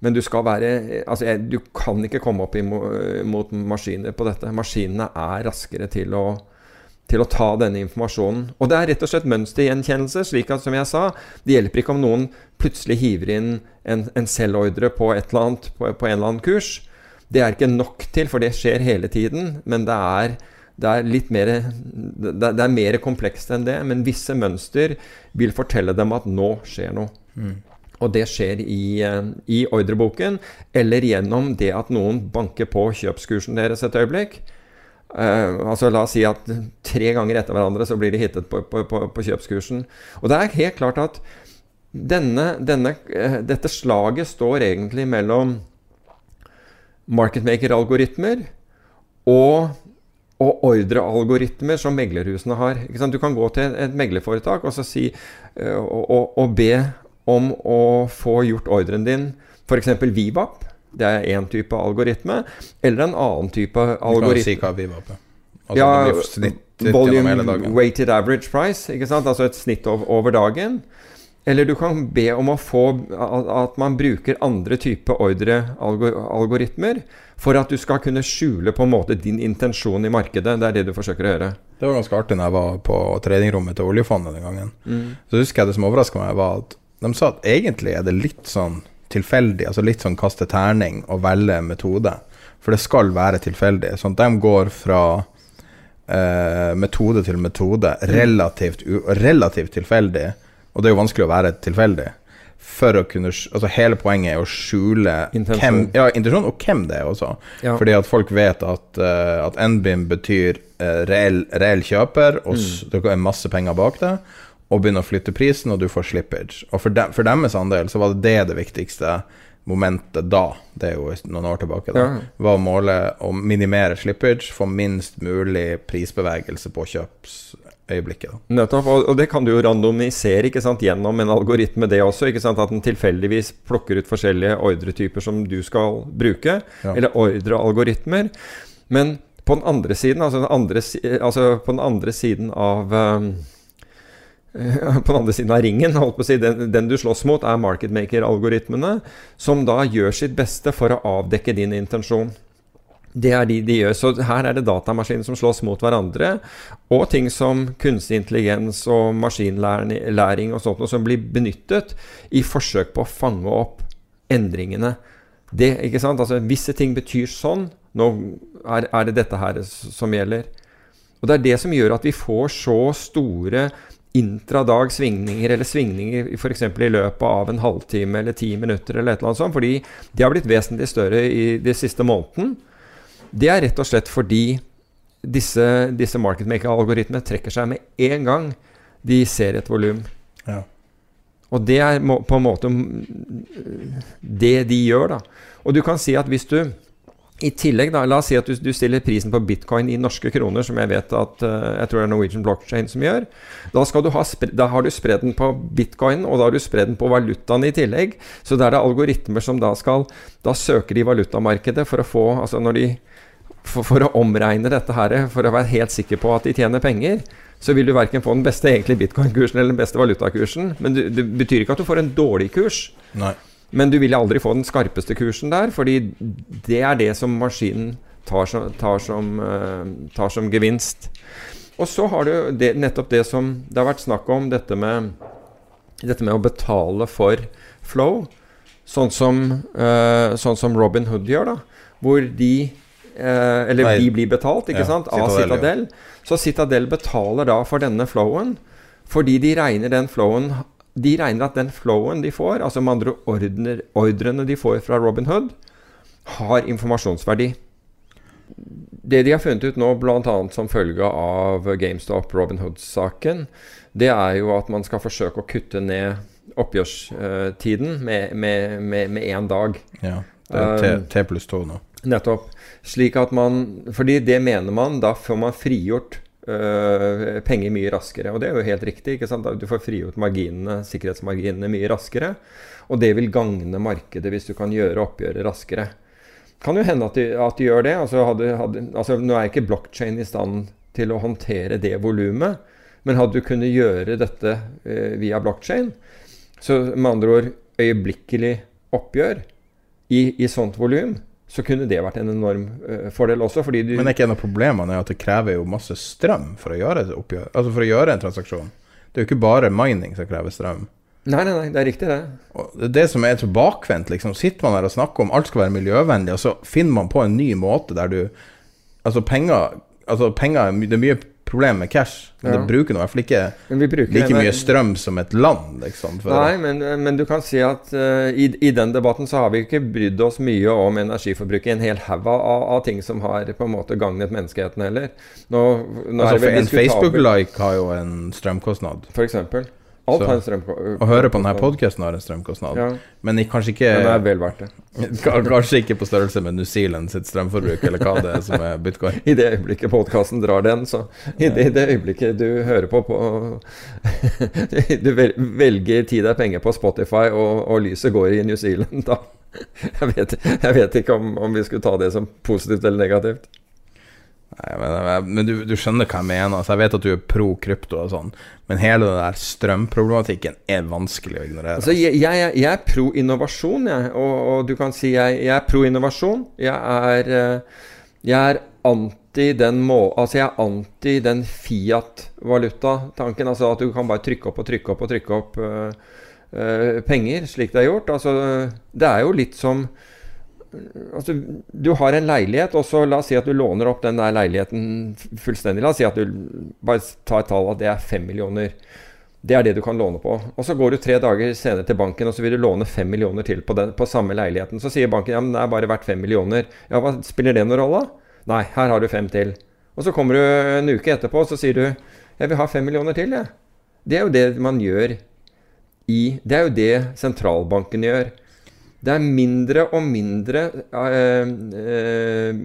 Men du skal være Altså, jeg, du kan ikke komme opp imot maskiner på dette. Maskinene er raskere til å til å ta denne informasjonen. Og det er rett og slett mønstergjenkjennelse. slik at som jeg sa, Det hjelper ikke om noen plutselig hiver inn en, en selvordre på, et eller annet, på, på, en eller annen kurs. Det er ikke nok til, for det skjer hele tiden. Men det er, det er litt mer, det, er mer komplekst enn det. Men visse mønster vil fortelle dem at nå skjer noe. Mm. Og det skjer i, eh, i ordreboken, eller gjennom det at noen banker på kjøpskursen deres et øyeblikk. Uh, altså La oss si at tre ganger etter hverandre så blir de hittet på, på, på, på kjøpskursen. Og det er helt klart at denne, denne, uh, dette slaget står egentlig mellom marketmaker-algoritmer og, og ordrealgoritmer som meglerhusene har. Du kan gå til et meglerforetak og, si, uh, og, og, og be om å få gjort ordren din, f.eks. Vivap det er én type algoritme. Eller en annen type algoritme. Du kan si hva Vivap på. Altså ja, volume weighted average price, ikke sant? altså et snitt over dagen. Eller du kan be om å få at man bruker andre typer ordrealgoritmer for at du skal kunne skjule på en måte din intensjon i markedet. Det er det du forsøker å gjøre. Det var ganske artig når jeg var på tradingrommet til oljefondet den gangen. Så husker jeg det som overraska meg, var at de sa at egentlig er det litt sånn tilfeldig, altså litt sånn kaste terning og velge metode. For det skal være tilfeldig. Sånn at de går fra eh, metode til metode relativt, u relativt tilfeldig. Og det er jo vanskelig å være tilfeldig. For å kunne Altså Hele poenget er å skjule hvem, ja, intensjon og hvem det er også. Ja. Fordi at folk vet at, uh, at NBIM betyr uh, reell, reell kjøper, og mm. det er masse penger bak det, og begynner å flytte prisen, og du får slippage. Og for, de, for deres andel så var det det det viktigste momentet da, det er jo noen år tilbake, da, Ja. var å måle å minimere slippage, få minst mulig prisbevegelse på kjøpsøyeblikket. Da. Nettopp, og det kan du jo randomisere ikke sant, gjennom en algoritme, det også. ikke sant, At den tilfeldigvis plukker ut forskjellige ordretyper som du skal bruke, Ja. eller ordrealgoritmer. Men på den andre siden, altså, den andre, altså på den andre siden av um, på den andre siden av ringen, holdt på å si, den, den du slåss mot, er marketmaker-algoritmene, som da gjør sitt beste for å avdekke din intensjon. Det er de de gjør. Så her er det datamaskiner som slåss mot hverandre, og ting som kunstig intelligens og maskinlæring og sånt noe som blir benyttet i forsøk på å fange opp endringene. Det, ikke sant? Altså, visse ting betyr sånn. Nå er, er det dette her som gjelder. Og det er det som gjør at vi får så store intradag svingninger, eller svingninger f.eks. i løpet av en halvtime eller ti minutter, eller et eller annet sånt, fordi de har blitt vesentlig større i de siste måneden. Det er rett og slett fordi disse, disse marketmaker-algoritmene trekker seg med en gang de ser et volum. Ja. Og det er på en måte det de gjør, da. Og du kan si at hvis du i tillegg, da, la oss si at du, du stiller prisen på bitcoin i norske kroner, som jeg vet at eh, jeg tror det er Norwegian Blockchain som gjør. Da, ha, da har du spredd den på bitcoin, og da har du spredd den på valutaen i tillegg. Så da er det algoritmer som da skal Da søker de valutamarkedet for å få Altså når de for, for å omregne dette her, for å være helt sikker på at de tjener penger, så vil du verken få den beste egentlig bitcoin-kursen eller den beste valutakursen. Men det, det betyr ikke at du får en dårlig kurs. Nei. Men du vil aldri få den skarpeste kursen der, fordi det er det som maskinen tar som, tar som, eh, tar som gevinst. Og så har du det, nettopp det som det har vært snakk om, dette med, dette med å betale for flow. Sånn som, uh, sånn som Robin Hood gjør, da. Hvor de uh, Eller Nei. de blir betalt, ikke Ja, sant, av Citadel, ja. Citadel. Så Citadel betaler da for denne flowen, fordi de regner den flowen De regner at den flowen de får, altså med andre ordner, ordrene de får fra Robin Hood, har informasjonsverdi. Det de har funnet ut nå, bl.a. som følge av GameStop Robin Hood-saken, det er jo at man skal forsøke å kutte ned oppgjørstiden med med, med én dag. Ja. Det er Um, T pluss to nå. Nettopp. Slik at man Fordi det mener man, da får man frigjort øh, penger mye raskere. Og det er jo helt riktig. ikke sant? Du får frigjort marginene, sikkerhetsmarginene mye raskere. Og det vil gagne markedet hvis du kan gjøre oppgjøret raskere. Kan jo hende at de, at de gjør det. Altså, hadde, hadde, altså Nå er ikke blokkjede i stand til å håndtere det volumet. Men hadde du kunnet gjøre dette uh, via blokkjede, så med andre ord øyeblikkelig oppgjør i, i sånt volum, så kunne det vært en enorm eh, fordel også. Fordi du, Men er ikke en av problemene at det krever jo masse strøm for å gjøre oppgjør? Altså for å gjøre en transaksjon. Det er jo ikke bare mining som krever strøm. Nei, nei, nei, det er riktig, det. Og det er det som er så bakvendt. Liksom. Sitter man her og snakker om alt skal være miljøvennlig, og så finner man på en ny måte der du Altså, penger, altså penger er Det er mye problem med cash, men Ja. det bruker nå i hvert fall ikke like mye strøm som et land, liksom. Nei, men, men du kan si at uh, i, i den debatten så har vi ikke brydd oss mye om energiforbruket i en hel haug av, av ting som har på en måte gagnet menneskeheten heller. Nå, nå altså, en Facebook-like har jo en strømkostnad. For eksempel. Alt har en strømkostnad. Å høre på denne podkasten har en strømkostnad, Ja, men i- kanskje ikke men det er vel verdt det. Kanskje ikke på størrelse med New Zealand sitt strømforbruk, eller hva det er som er bitcoin. I det øyeblikket podkasten drar den, så I det, det øyeblikket du hører på, på Du velger tid er penger på Spotify, og, og lyset går i New Zealand, da jeg vet, jeg vet ikke om, om vi skulle ta det som positivt eller negativt. Nei, men, men du, du, skjønner hva jeg mener. Altså, jeg vet at du er pro krypto og sånn, men hele den der strømproblematikken er vanskelig å ignorere. Altså, jeg, jeg, jeg er pro innovasjon, jeg. Og, og, du kan si jeg, jeg er pro innovasjon. Jeg er, eh, jeg er anti den må... Altså, jeg er anti den Fiat-valuta-tanken. Altså at du kan bare trykke opp og trykke opp og trykke opp uh, uh, penger, slik det er gjort. Altså, det er jo litt som altså, Du har en leilighet, og så la oss si at du låner opp den der leiligheten fullstendig. La oss si at du bare tar et tall at det er fem millioner. Det er det du kan låne på. Og så går du tre dager senere til banken og så vil du låne fem millioner til på, den, på samme leiligheten. Så sier banken ja, men det er bare verdt fem millioner. Ja, hva Spiller det noen rolle? Nei, her har du fem til. Og så kommer du en uke etterpå og så sier du jeg vil ha fem millioner til. Jeg. Det er jo det man gjør i Det er jo det sentralbanken gjør. Det er mindre og mindre eh, eh,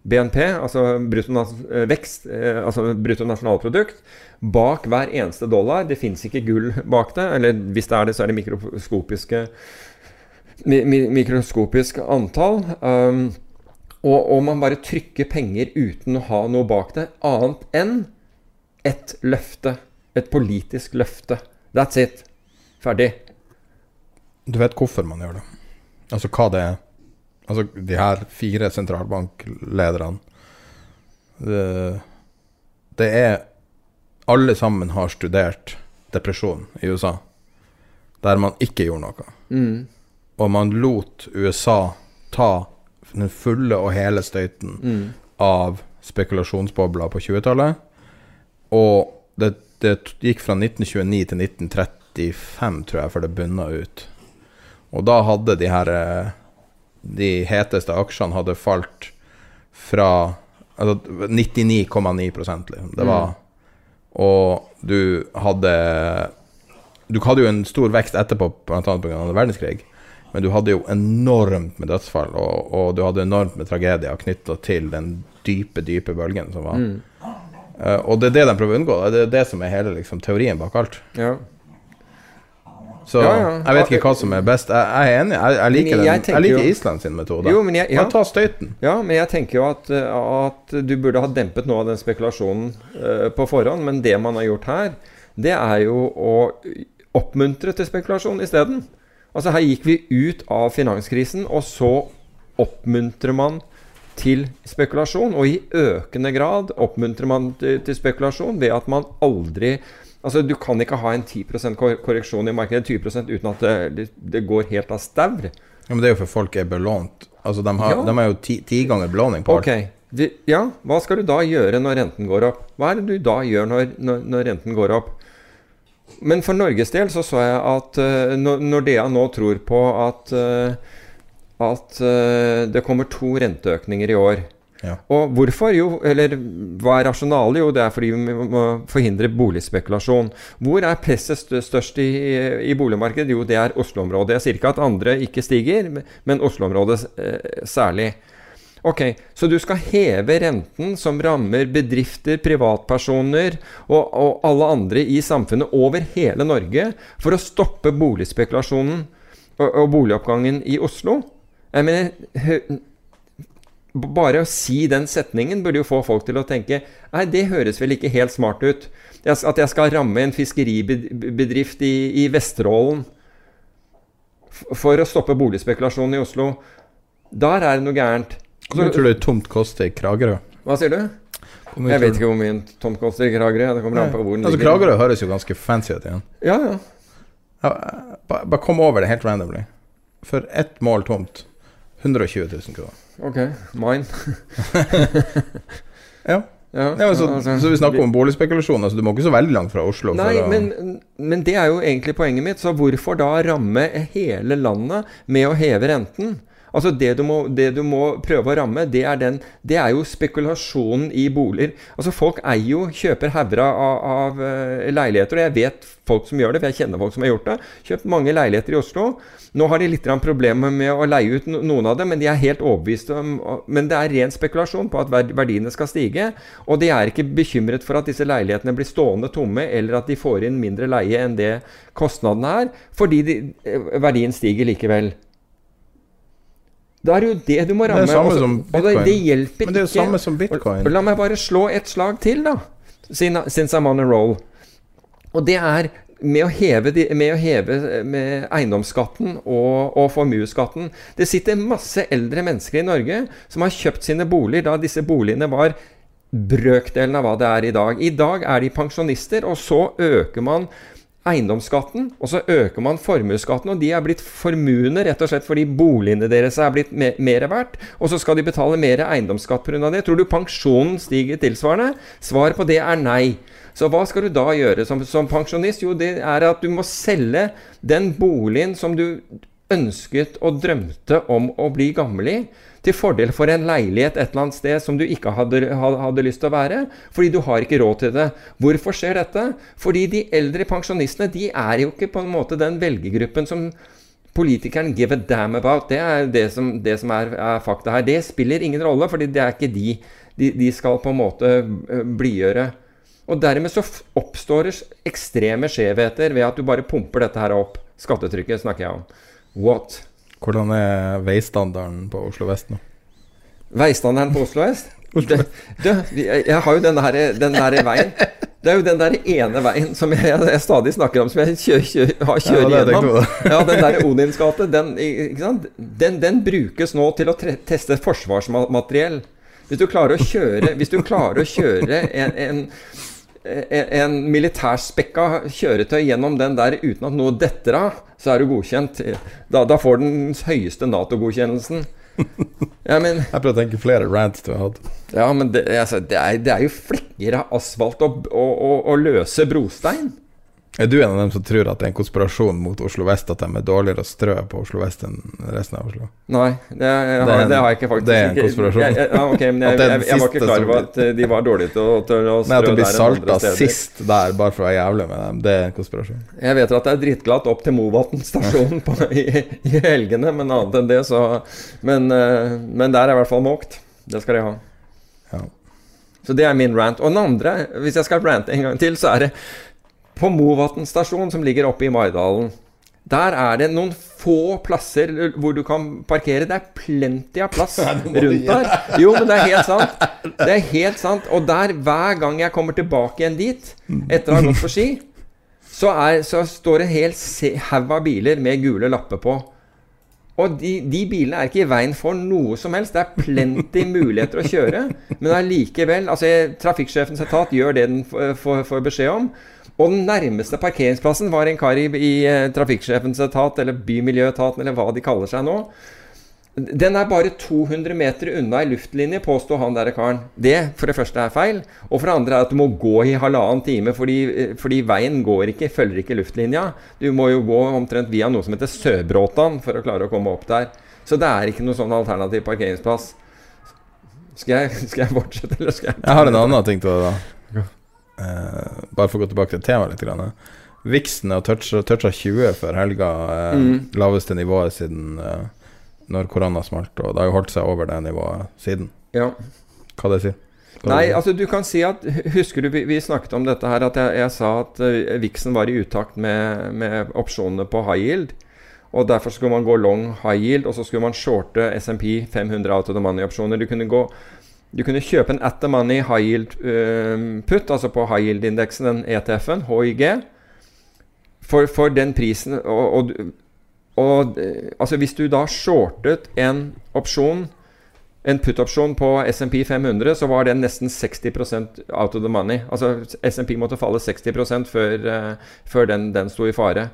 BNP, altså bruttonasjonalvekst, eh, altså bruttonasjonalprodukt, bak hver eneste dollar. Det fins ikke gull bak det. Eller hvis det er det, så er det mikroskopiske mi, mikroskopisk antall. Um, og, og, man bare trykker penger uten å ha noe bak det, annet enn et løfte. Et politisk løfte. That's it. Ferdig. Du vet hvorfor man gjør det? Altså hva det er? Altså de her fire sentralbanklederne det, det er Alle sammen har studert depresjon i USA, der man ikke gjorde noe. Mm. Og man lot USA ta den fulle og hele støyten mm. av spekulasjonsbobler på 20-tallet. Og det, det, gikk fra 1929 til 1935, tror jeg, før det bunna ut. Og da hadde de her eh, De heteste aksjene hadde falt fra Altså 99,9% liksom. Det var mm. Og du hadde Du hadde jo en stor vekst etterpå, bl.a. pga. verdenskrig. Men du hadde jo enormt med dødsfall, og, og du hadde enormt med tragedier knytta til den dype, dype bølgen som var. Mm. Uh, og det er det de prøver å unngå. Det er det som er hele liksom, teorien bak alt. Ja. Så ja, ja. jeg vet ikke hva som er best. Jeg, jeg er enig. Jeg, jeg liker, den, jeg jeg liker Island sin metode. Jo, ja. ta støyten. Ja, men jeg tenker jo at, at, du burde ha dempet noe av den spekulasjonen uh, på forhånd. Men det man har gjort her, det er jo å oppmuntre til spekulasjon isteden. Altså Her gikk vi ut av finanskrisen, og så oppmuntrer man til spekulasjon. Og i økende grad oppmuntrer man til, til spekulasjon ved at man aldri Altså, Du kan ikke ha en 10% korreksjon i markedet 20 uten at det, det går helt av staur. Ja, men det er jo for folk er belånt. Altså, De har, ja. de har jo ti, ti, ganger belåning på alt. Okay. De, ja, hva skal du da gjøre når renten går opp? Hva er det du da gjør når, når, når renten går opp? Men for Norges del så så jeg at uh, Nordea nå tror på at, uh, at uh, det kommer to renteøkninger i år. Ja. Og hvorfor? Jo, eller hva er rasjonalet? Jo, det er fordi vi må forhindre boligspekulasjon. Hvor er presset størst i, i boligmarkedet? Jo, det er Oslo-området. Jeg sier ikke at andre ikke stiger, men Oslo-området eh, særlig. Ok, Så du skal heve renten som rammer bedrifter, privatpersoner og, og, alle andre i samfunnet over hele Norge for å stoppe boligspekulasjonen og, og boligoppgangen i Oslo? Jeg mener, bare å si den setningen burde jo få folk til å tenke Nei, det høres vel ikke helt smart ut. At jeg skal ramme en fiskeribedrift i, i Vesterålen for å stoppe boligspekulasjonen i Oslo. Der er det noe gærent. Hvor mye tror du tomt koster i Kragerø? Hva sier du? Jeg vet ikke hvor mye tomt koster i Kragerø. Det kommer an på hvor den altså, Kragerø høres jo ganske fancy ut igjen. Ja, ja. ja bare kom over det helt randomly. For ett mål tomt 120 000 kroner. Ok. Mine. ja. Ja, ja så, altså, så, vi snakker om boligspekulasjon. Altså, du må ikke så veldig langt fra Oslo. Nei, å... men, men, det er jo egentlig poenget mitt. Så hvorfor da ramme hele landet med å heve renten? Altså det du, må, det du må prøve å ramme, det er, den, det er jo spekulasjonen i boliger. Altså Folk eier jo, kjøper hauger av, av, uh, leiligheter, og jeg vet folk som gjør det, for jeg kjenner folk som har gjort det. Kjøpt mange leiligheter i Oslo. Nå har de litt problemer med å leie ut noen av dem, men de er helt overbeviste om Men det er ren spekulasjon på at verdiene skal stige. Og de er ikke bekymret for at disse leilighetene blir stående tomme, eller at de får inn mindre leie enn det kostnadene er, fordi de, eh, verdien stiger likevel. Da er det jo det du må ramme. Det er samme også, som og det, bitcoin. hjelper Men det er jo samme som bitcoin. Og La meg bare slå et slag til, da. Sin- Since I'm on a roll. Og det er med å heve, de, med å heve med eiendomsskatten og, og formuesskatten. Det sitter masse eldre mennesker i Norge som har kjøpt sine boliger da disse boligene var brøkdelen av hva det er i dag. I dag er de pensjonister, og så øker man eiendomsskatten, og så øker man formuesskatten, og de er blitt formuende rett og slett fordi boligene deres er blitt mer, mer verdt, og så skal de betale mer eiendomsskatt pga. det. Tror du pensjonen stiger tilsvarende? Svaret på det er nei. Så hva skal du da gjøre som, som pensjonist? Jo, det er at du må selge den boligen som du ønsket og drømte om å bli gammel i, til fordel for en leilighet et eller annet sted som du ikke hadde, hadde, lyst til å være, fordi du har ikke råd til det. Hvorfor skjer dette? Fordi de eldre pensjonistene de er jo ikke på en måte den velgergruppen som politikeren give a damn about. Det er det som, det som er, er fakta her. Det spiller ingen rolle, fordi det er ikke de de, de skal på en måte blidgjøre. Og dermed så oppstår det ekstreme skjevheter ved at du bare pumper dette her opp. Skattetrykket snakker jeg om. What? Hvordan er veistandarden på Oslo vest nå? Veistandarden på Oslo vest? Det, det, jeg, har jo den der, den der veien. Det er jo den der ene veien som jeg, jeg stadig snakker om, som jeg kjører, kjører, har kjører Ja, gjennom. Ja, den der Odins gate, den? Den, den brukes nå til å tre teste forsvarsmateriell. Hvis du klarer å kjøre, klarer å kjøre en, en en, militærspekka kjøretøy gjennom den der uten at noe detter av, så er du godkjent. Da, da får den høyeste Nato-godkjennelsen. Ja, men, Jeg prøver å tenke flere rants du har hatt. ja, men det, altså, det, er, det er jo flekker av asfalt og, og, og, og løse brostein. Er du en av dem som tror at det er en konspirasjon mot Oslo vest, at de er dårligere å strø på Oslo vest enn resten av Oslo? Nei, det, jeg, Det en- det har jeg ikke faktisk det er en konspirasjon. Jeg, jeg, ja, ok, men jeg, jeg, var ikke klar over at de var dårlige til å, til å Nei, at du blir salta sist der, bare for å være jævlig med dem, det er en konspirasjon. Jeg vet at det er dritglatt opp til Movatn stasjon på, i, i helgene, men annet enn det, så Men, eh, men der er i hvert fall måkt. Det skal de ha. Ja. Så det er min rant. Og den andre, hvis jeg skal rante en gang til, så er det på Movatn stasjon, som ligger oppe i Maridalen. Der er det noen få plasser hvor du kan parkere. Det er plenty av plass rundt der. Jo, men det er helt sant. Det er helt sant. Og der, hver gang jeg kommer tilbake igjen dit, etter å ha gått på ski, så, er, så står en hel haug av biler med gule lapper på. Og de, de bilene er ikke i veien for noe som helst. Det er plenty muligheter å kjøre. Men allikevel altså, Trafikksjefens etat gjør det den får får beskjed om. Og den nærmeste parkeringsplassen var en kar i, i eh, Trafikksjefens etat, eller Bymiljøetaten, eller hva de kaller seg nå. Den er bare 200 meter unna i luftlinje, påsto han der karen. Det for det første er feil. Og for det andre er at du må gå i halvannen time, fordi, eh, fordi veien går ikke, følger ikke luftlinja. Du må jo gå omtrent via noe som heter Sørbråtan for å klare å komme opp der. Så det er ikke noe sånn alternativ parkeringsplass. Skal jeg, skal jeg fortsette, eller skal jeg Jeg har en annen ting til det, da. Eh, bare for å gå tilbake til temaet litt. Grann. Vixen har toucha toucha 20 før helga. eh, Mm. Laveste nivået siden eh, når korona smalt. Og det har jo holdt seg over det nivået siden. Ja. Hva det sier Nei, altså du kan si at Husker du vi, vi snakket om dette her, at jeg, jeg sa at uh, Vixen var i utakt med, med opsjonene på high yield. Og derfor skulle man gå long high yield, og så skulle man shorte SMP 500 out of the money-opsjoner. Du kunne gå du kunne kjøpe en at the money high yield uh, put, altså på high yield-indeksen, den ETF-en, HIG, for, for den prisen. Og, og, og eh, altså hvis du da shortet en opsjon en put-opsjon på SMP 500, så var den nesten 60% out of the money. Altså SMP måtte falle 60 før, eh, før den, den sto i fare.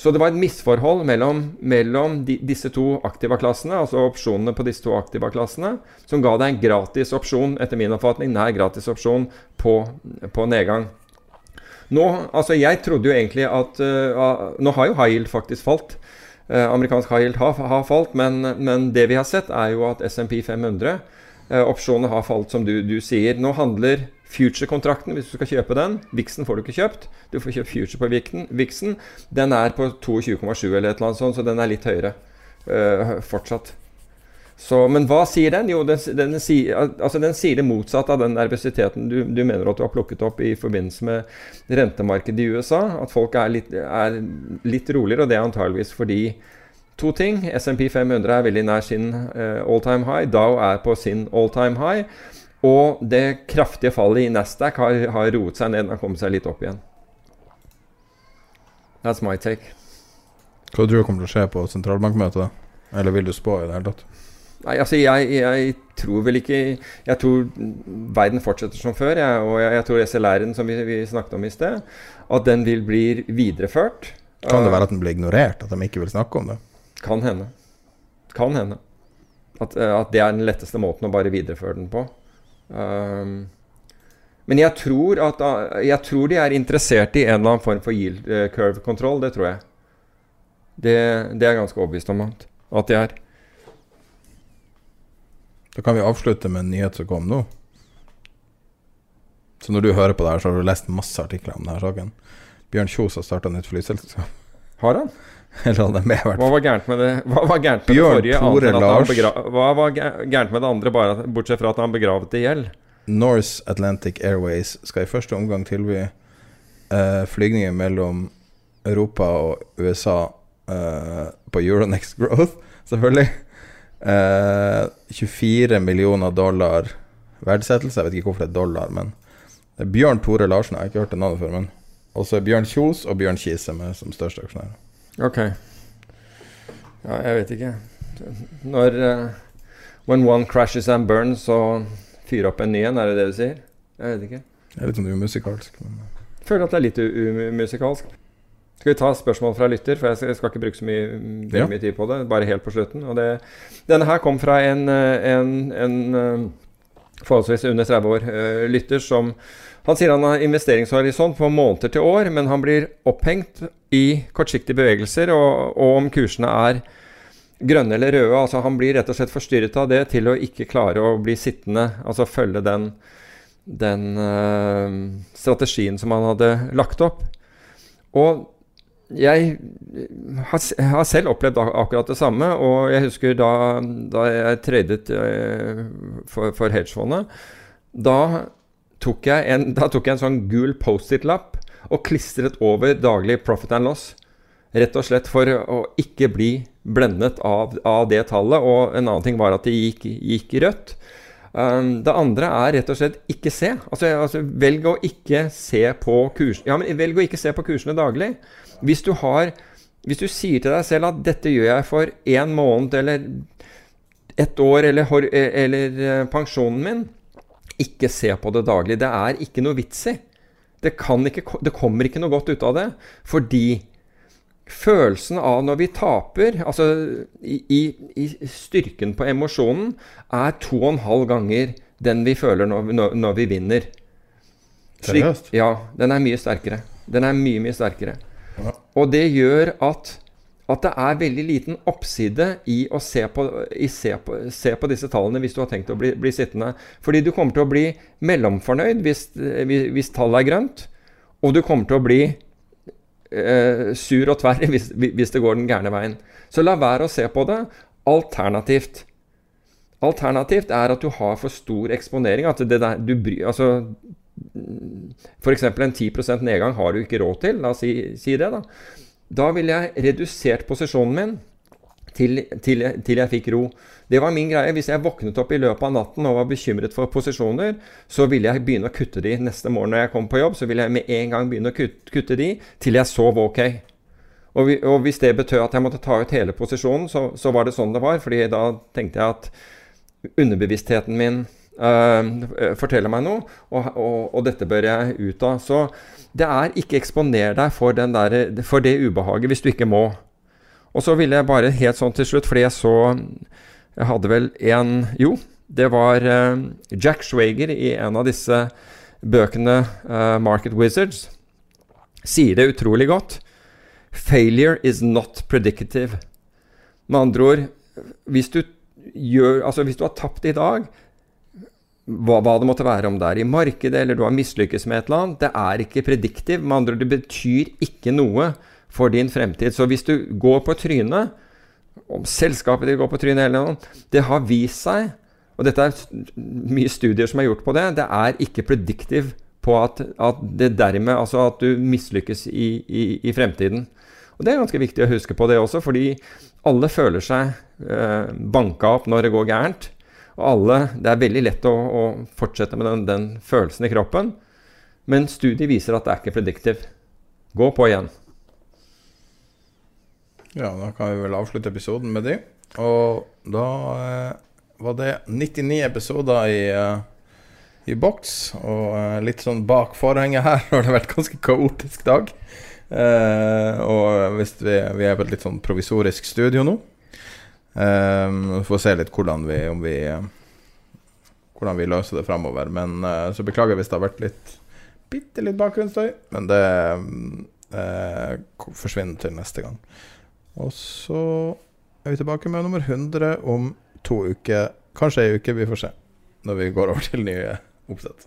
Så det var et misforhold mellom, mellom de, disse to aktiva-klassene, altså opsjonene på disse to aktiva-klassene, som ga deg en gratis opsjon, etter min oppfatning, nær gratis opsjon på, på nedgang. Nå, altså Jeg trodde jo egentlig at uh, Nå har jo high faktisk falt. Uh, amerikansk high har, har falt, men, men det vi har sett, er jo at SMP 500 uh, opsjonene har falt, som du, du sier. Nå handler future-kontrakten, hvis du skal kjøpe den Vixen får du ikke kjøpt. Du får kjøpt future på Vixen. Den er på 22,7 eller et eller annet sånt, så den er litt høyere uh, fortsatt. Så, men hva sier den? Jo, den, den, sier, altså den sier det motsatte av den nervøsiteten du, du mener at du har plukket opp i forbindelse med rentemarkedet i USA. At folk er litt, er litt roligere, og det er antageligvis fordi to ting. SMP 500 er veldig nær sin uh, all time high. Dow er på sin all time high. Og det kraftige fallet i Nasdaq har, har roet seg ned og kommet seg litt opp igjen. That's my take. Hva tror du kommer til å skje på sentralbankmøtet? Eller vil du spå i det hele tatt? Nei, altså jeg, jeg, tror vel ikke Jeg tror verden fortsetter som før. Jeg, og jeg, jeg tror SLR-en som vi, vi, snakket om i sted, at den vil bli videreført. Kan det være at den blir ignorert? At de ikke vil snakke om det? Kan hende. Kan hende. At, at det er den letteste måten å bare videreføre den på. Um, men jeg tror, at, jeg tror de er interessert i en eller annen form for yield eh, curve-kontroll. Det tror jeg. Det, det er jeg ganske overbevist om at, at de er. Da kan vi avslutte med en nyhet som kom nå. Så når du hører på det her, så har du lest masse artikler om denne saken. Bjørn Kjos har starta nytt flyselskap. Har han? Eller han er med, Hva var gærent med det Hva var gærent med Bjørn det forrige? Tore. Hva var gærent med det andre, bare bortsett fra at han begravet det i gjeld? Norse Atlantic Airways skal i første omgang tilby uh, flygninger mellom Europa og USA uh, på Euronext Growth, selvfølgelig. Uh, 24 millioner dollar verdsettelse. Jeg vet ikke hvorfor det er dollar, men er Bjørn Tore Larsen. Jeg har ikke hørt det navnet før, men også er Bjørn Kjos og Bjørn Kise med som største aksjonærer. Ok. Ja, jeg vet ikke. Når uh, When one crashes and burns, så fyre opp en ny en, er det det du sier? Jeg vet ikke. Det er litt sånn umusikalsk. Men... Jeg føler at det er litt umusikalsk. Skal vi ta spørsmål fra lytter, for jeg skal ikke bruke så mye, ja. mye tid på det. Bare helt på slutten. Det, denne her kom fra en, en, en eh, forholdsvis under 30 år uh, lytter som Han sier han har investeringshorisont på måneder til år, men han blir opphengt i kortsiktige bevegelser, og, og om kursene er grønne eller røde. altså Han blir rett og slett forstyrret av det til å ikke klare å bli sittende, altså følge den, den uh, strategien som han hadde lagt opp. Og jeg har, selv opplevd akkurat det samme. Og jeg husker da, da jeg tradet uh, for, for hedgefondet. Da tok, en, da tok jeg en sånn gul Post-It-lapp og klistret over daglig profit and loss. Rett og slett for å ikke bli blendet av, av det tallet. Og en annen ting var at det gikk, gikk rødt. Um, det andre er rett og slett ikke se. Altså, altså velg å ikke se på kursene ja, men velg å ikke se på kursene daglig. Hvis du, har, hvis du sier til deg selv at 'dette gjør jeg for én måned eller ett år eller, eller eller pensjonen min', ikke se på det daglig. Det er ikke noe vits i. Det, ikke, det kommer ikke noe godt ut av det. Fordi følelsen av når vi taper, altså i, i, i styrken på emosjonen, er to og en halv ganger den vi føler når, når, når vi vinner. Seriøst? Ja, den er mye sterkere. Den er mye, mye sterkere. Ja. Og det gjør at, at det er veldig liten oppside i å se på, se, på, se på, disse tallene hvis du har tenkt å bli, bli, sittende. Fordi du kommer til å bli mellomfornøyd hvis, hvis tallet er grønt, og du kommer til å bli eh, sur og tverr hvis, hvis, det går den gærne veien. Så la være å se på det. Alternativt Alternativt er at du har for stor eksponering. At det der, du bryr, altså, F.eks. en 10% nedgang har du ikke råd til. La oss si, si det. Da Da ville jeg redusert posisjonen min til, til, til, jeg fikk ro. Det var min greie. Hvis jeg våknet opp i løpet av natten og var bekymret for posisjoner, så ville jeg begynne å kutte de neste morgen når jeg kom på jobb. Så ville jeg med en gang begynne å kutte, kutte de til jeg sov ok. Og, vi, og hvis det betød at jeg måtte ta ut hele posisjonen, så, så, var det sånn det var. fordi da tenkte jeg at underbevisstheten min forteller meg noe, og, og, og, dette bør jeg ut av. Så det er ikke eksponer deg for, der, for det ubehaget hvis du ikke må. Og så ville jeg bare helt sånn til slutt, fordi jeg så Jeg hadde vel en Jo, det var uh, Jack Schwager i en av disse bøkene, uh, 'Market Wizards', sier det utrolig godt. 'Failure is not predicative'. Med andre ord, hvis du, gjør, altså hvis du har tapt i dag, hva, hva, det måtte være, om det er i markedet eller du har mislykkes med et eller annet, det er ikke prediktiv. Med andre ord, det betyr ikke noe for din fremtid. Så hvis du går på trynet, om selskapet ditt går på trynet eller noe, det har vist seg, og dette er mye studier som er gjort på det, det er ikke prediktiv på at, at det dermed Altså at du mislykkes i, i, i, fremtiden. Og Det er ganske viktig å huske på det også, fordi alle føler seg eh, banka opp når det går gærent. Og alle, Det er veldig lett å, å fortsette med den, den, følelsen i kroppen. Men studiet viser at det er ikke predictive. Gå på igjen. Ja, da kan vi vel avslutte episoden med de. Og da eh, var det 99 episoder i, eh, i boks. Og eh, litt sånn bak forhenget her har det vært ganske kaotisk dag. Uh, og hvis vi, vi, er på et litt sånn provisorisk studio nå. Vi får se litt hvordan vi, vi hvordan vi løser det framover. Men så beklager hvis det har vært litt bitte litt bakgrunnsstøy. Men det forsvinner til neste gang. Og så er vi tilbake med nummer 100 om to uker. Kanskje ei uke, vi får se. Når vi går over til nye oppsett.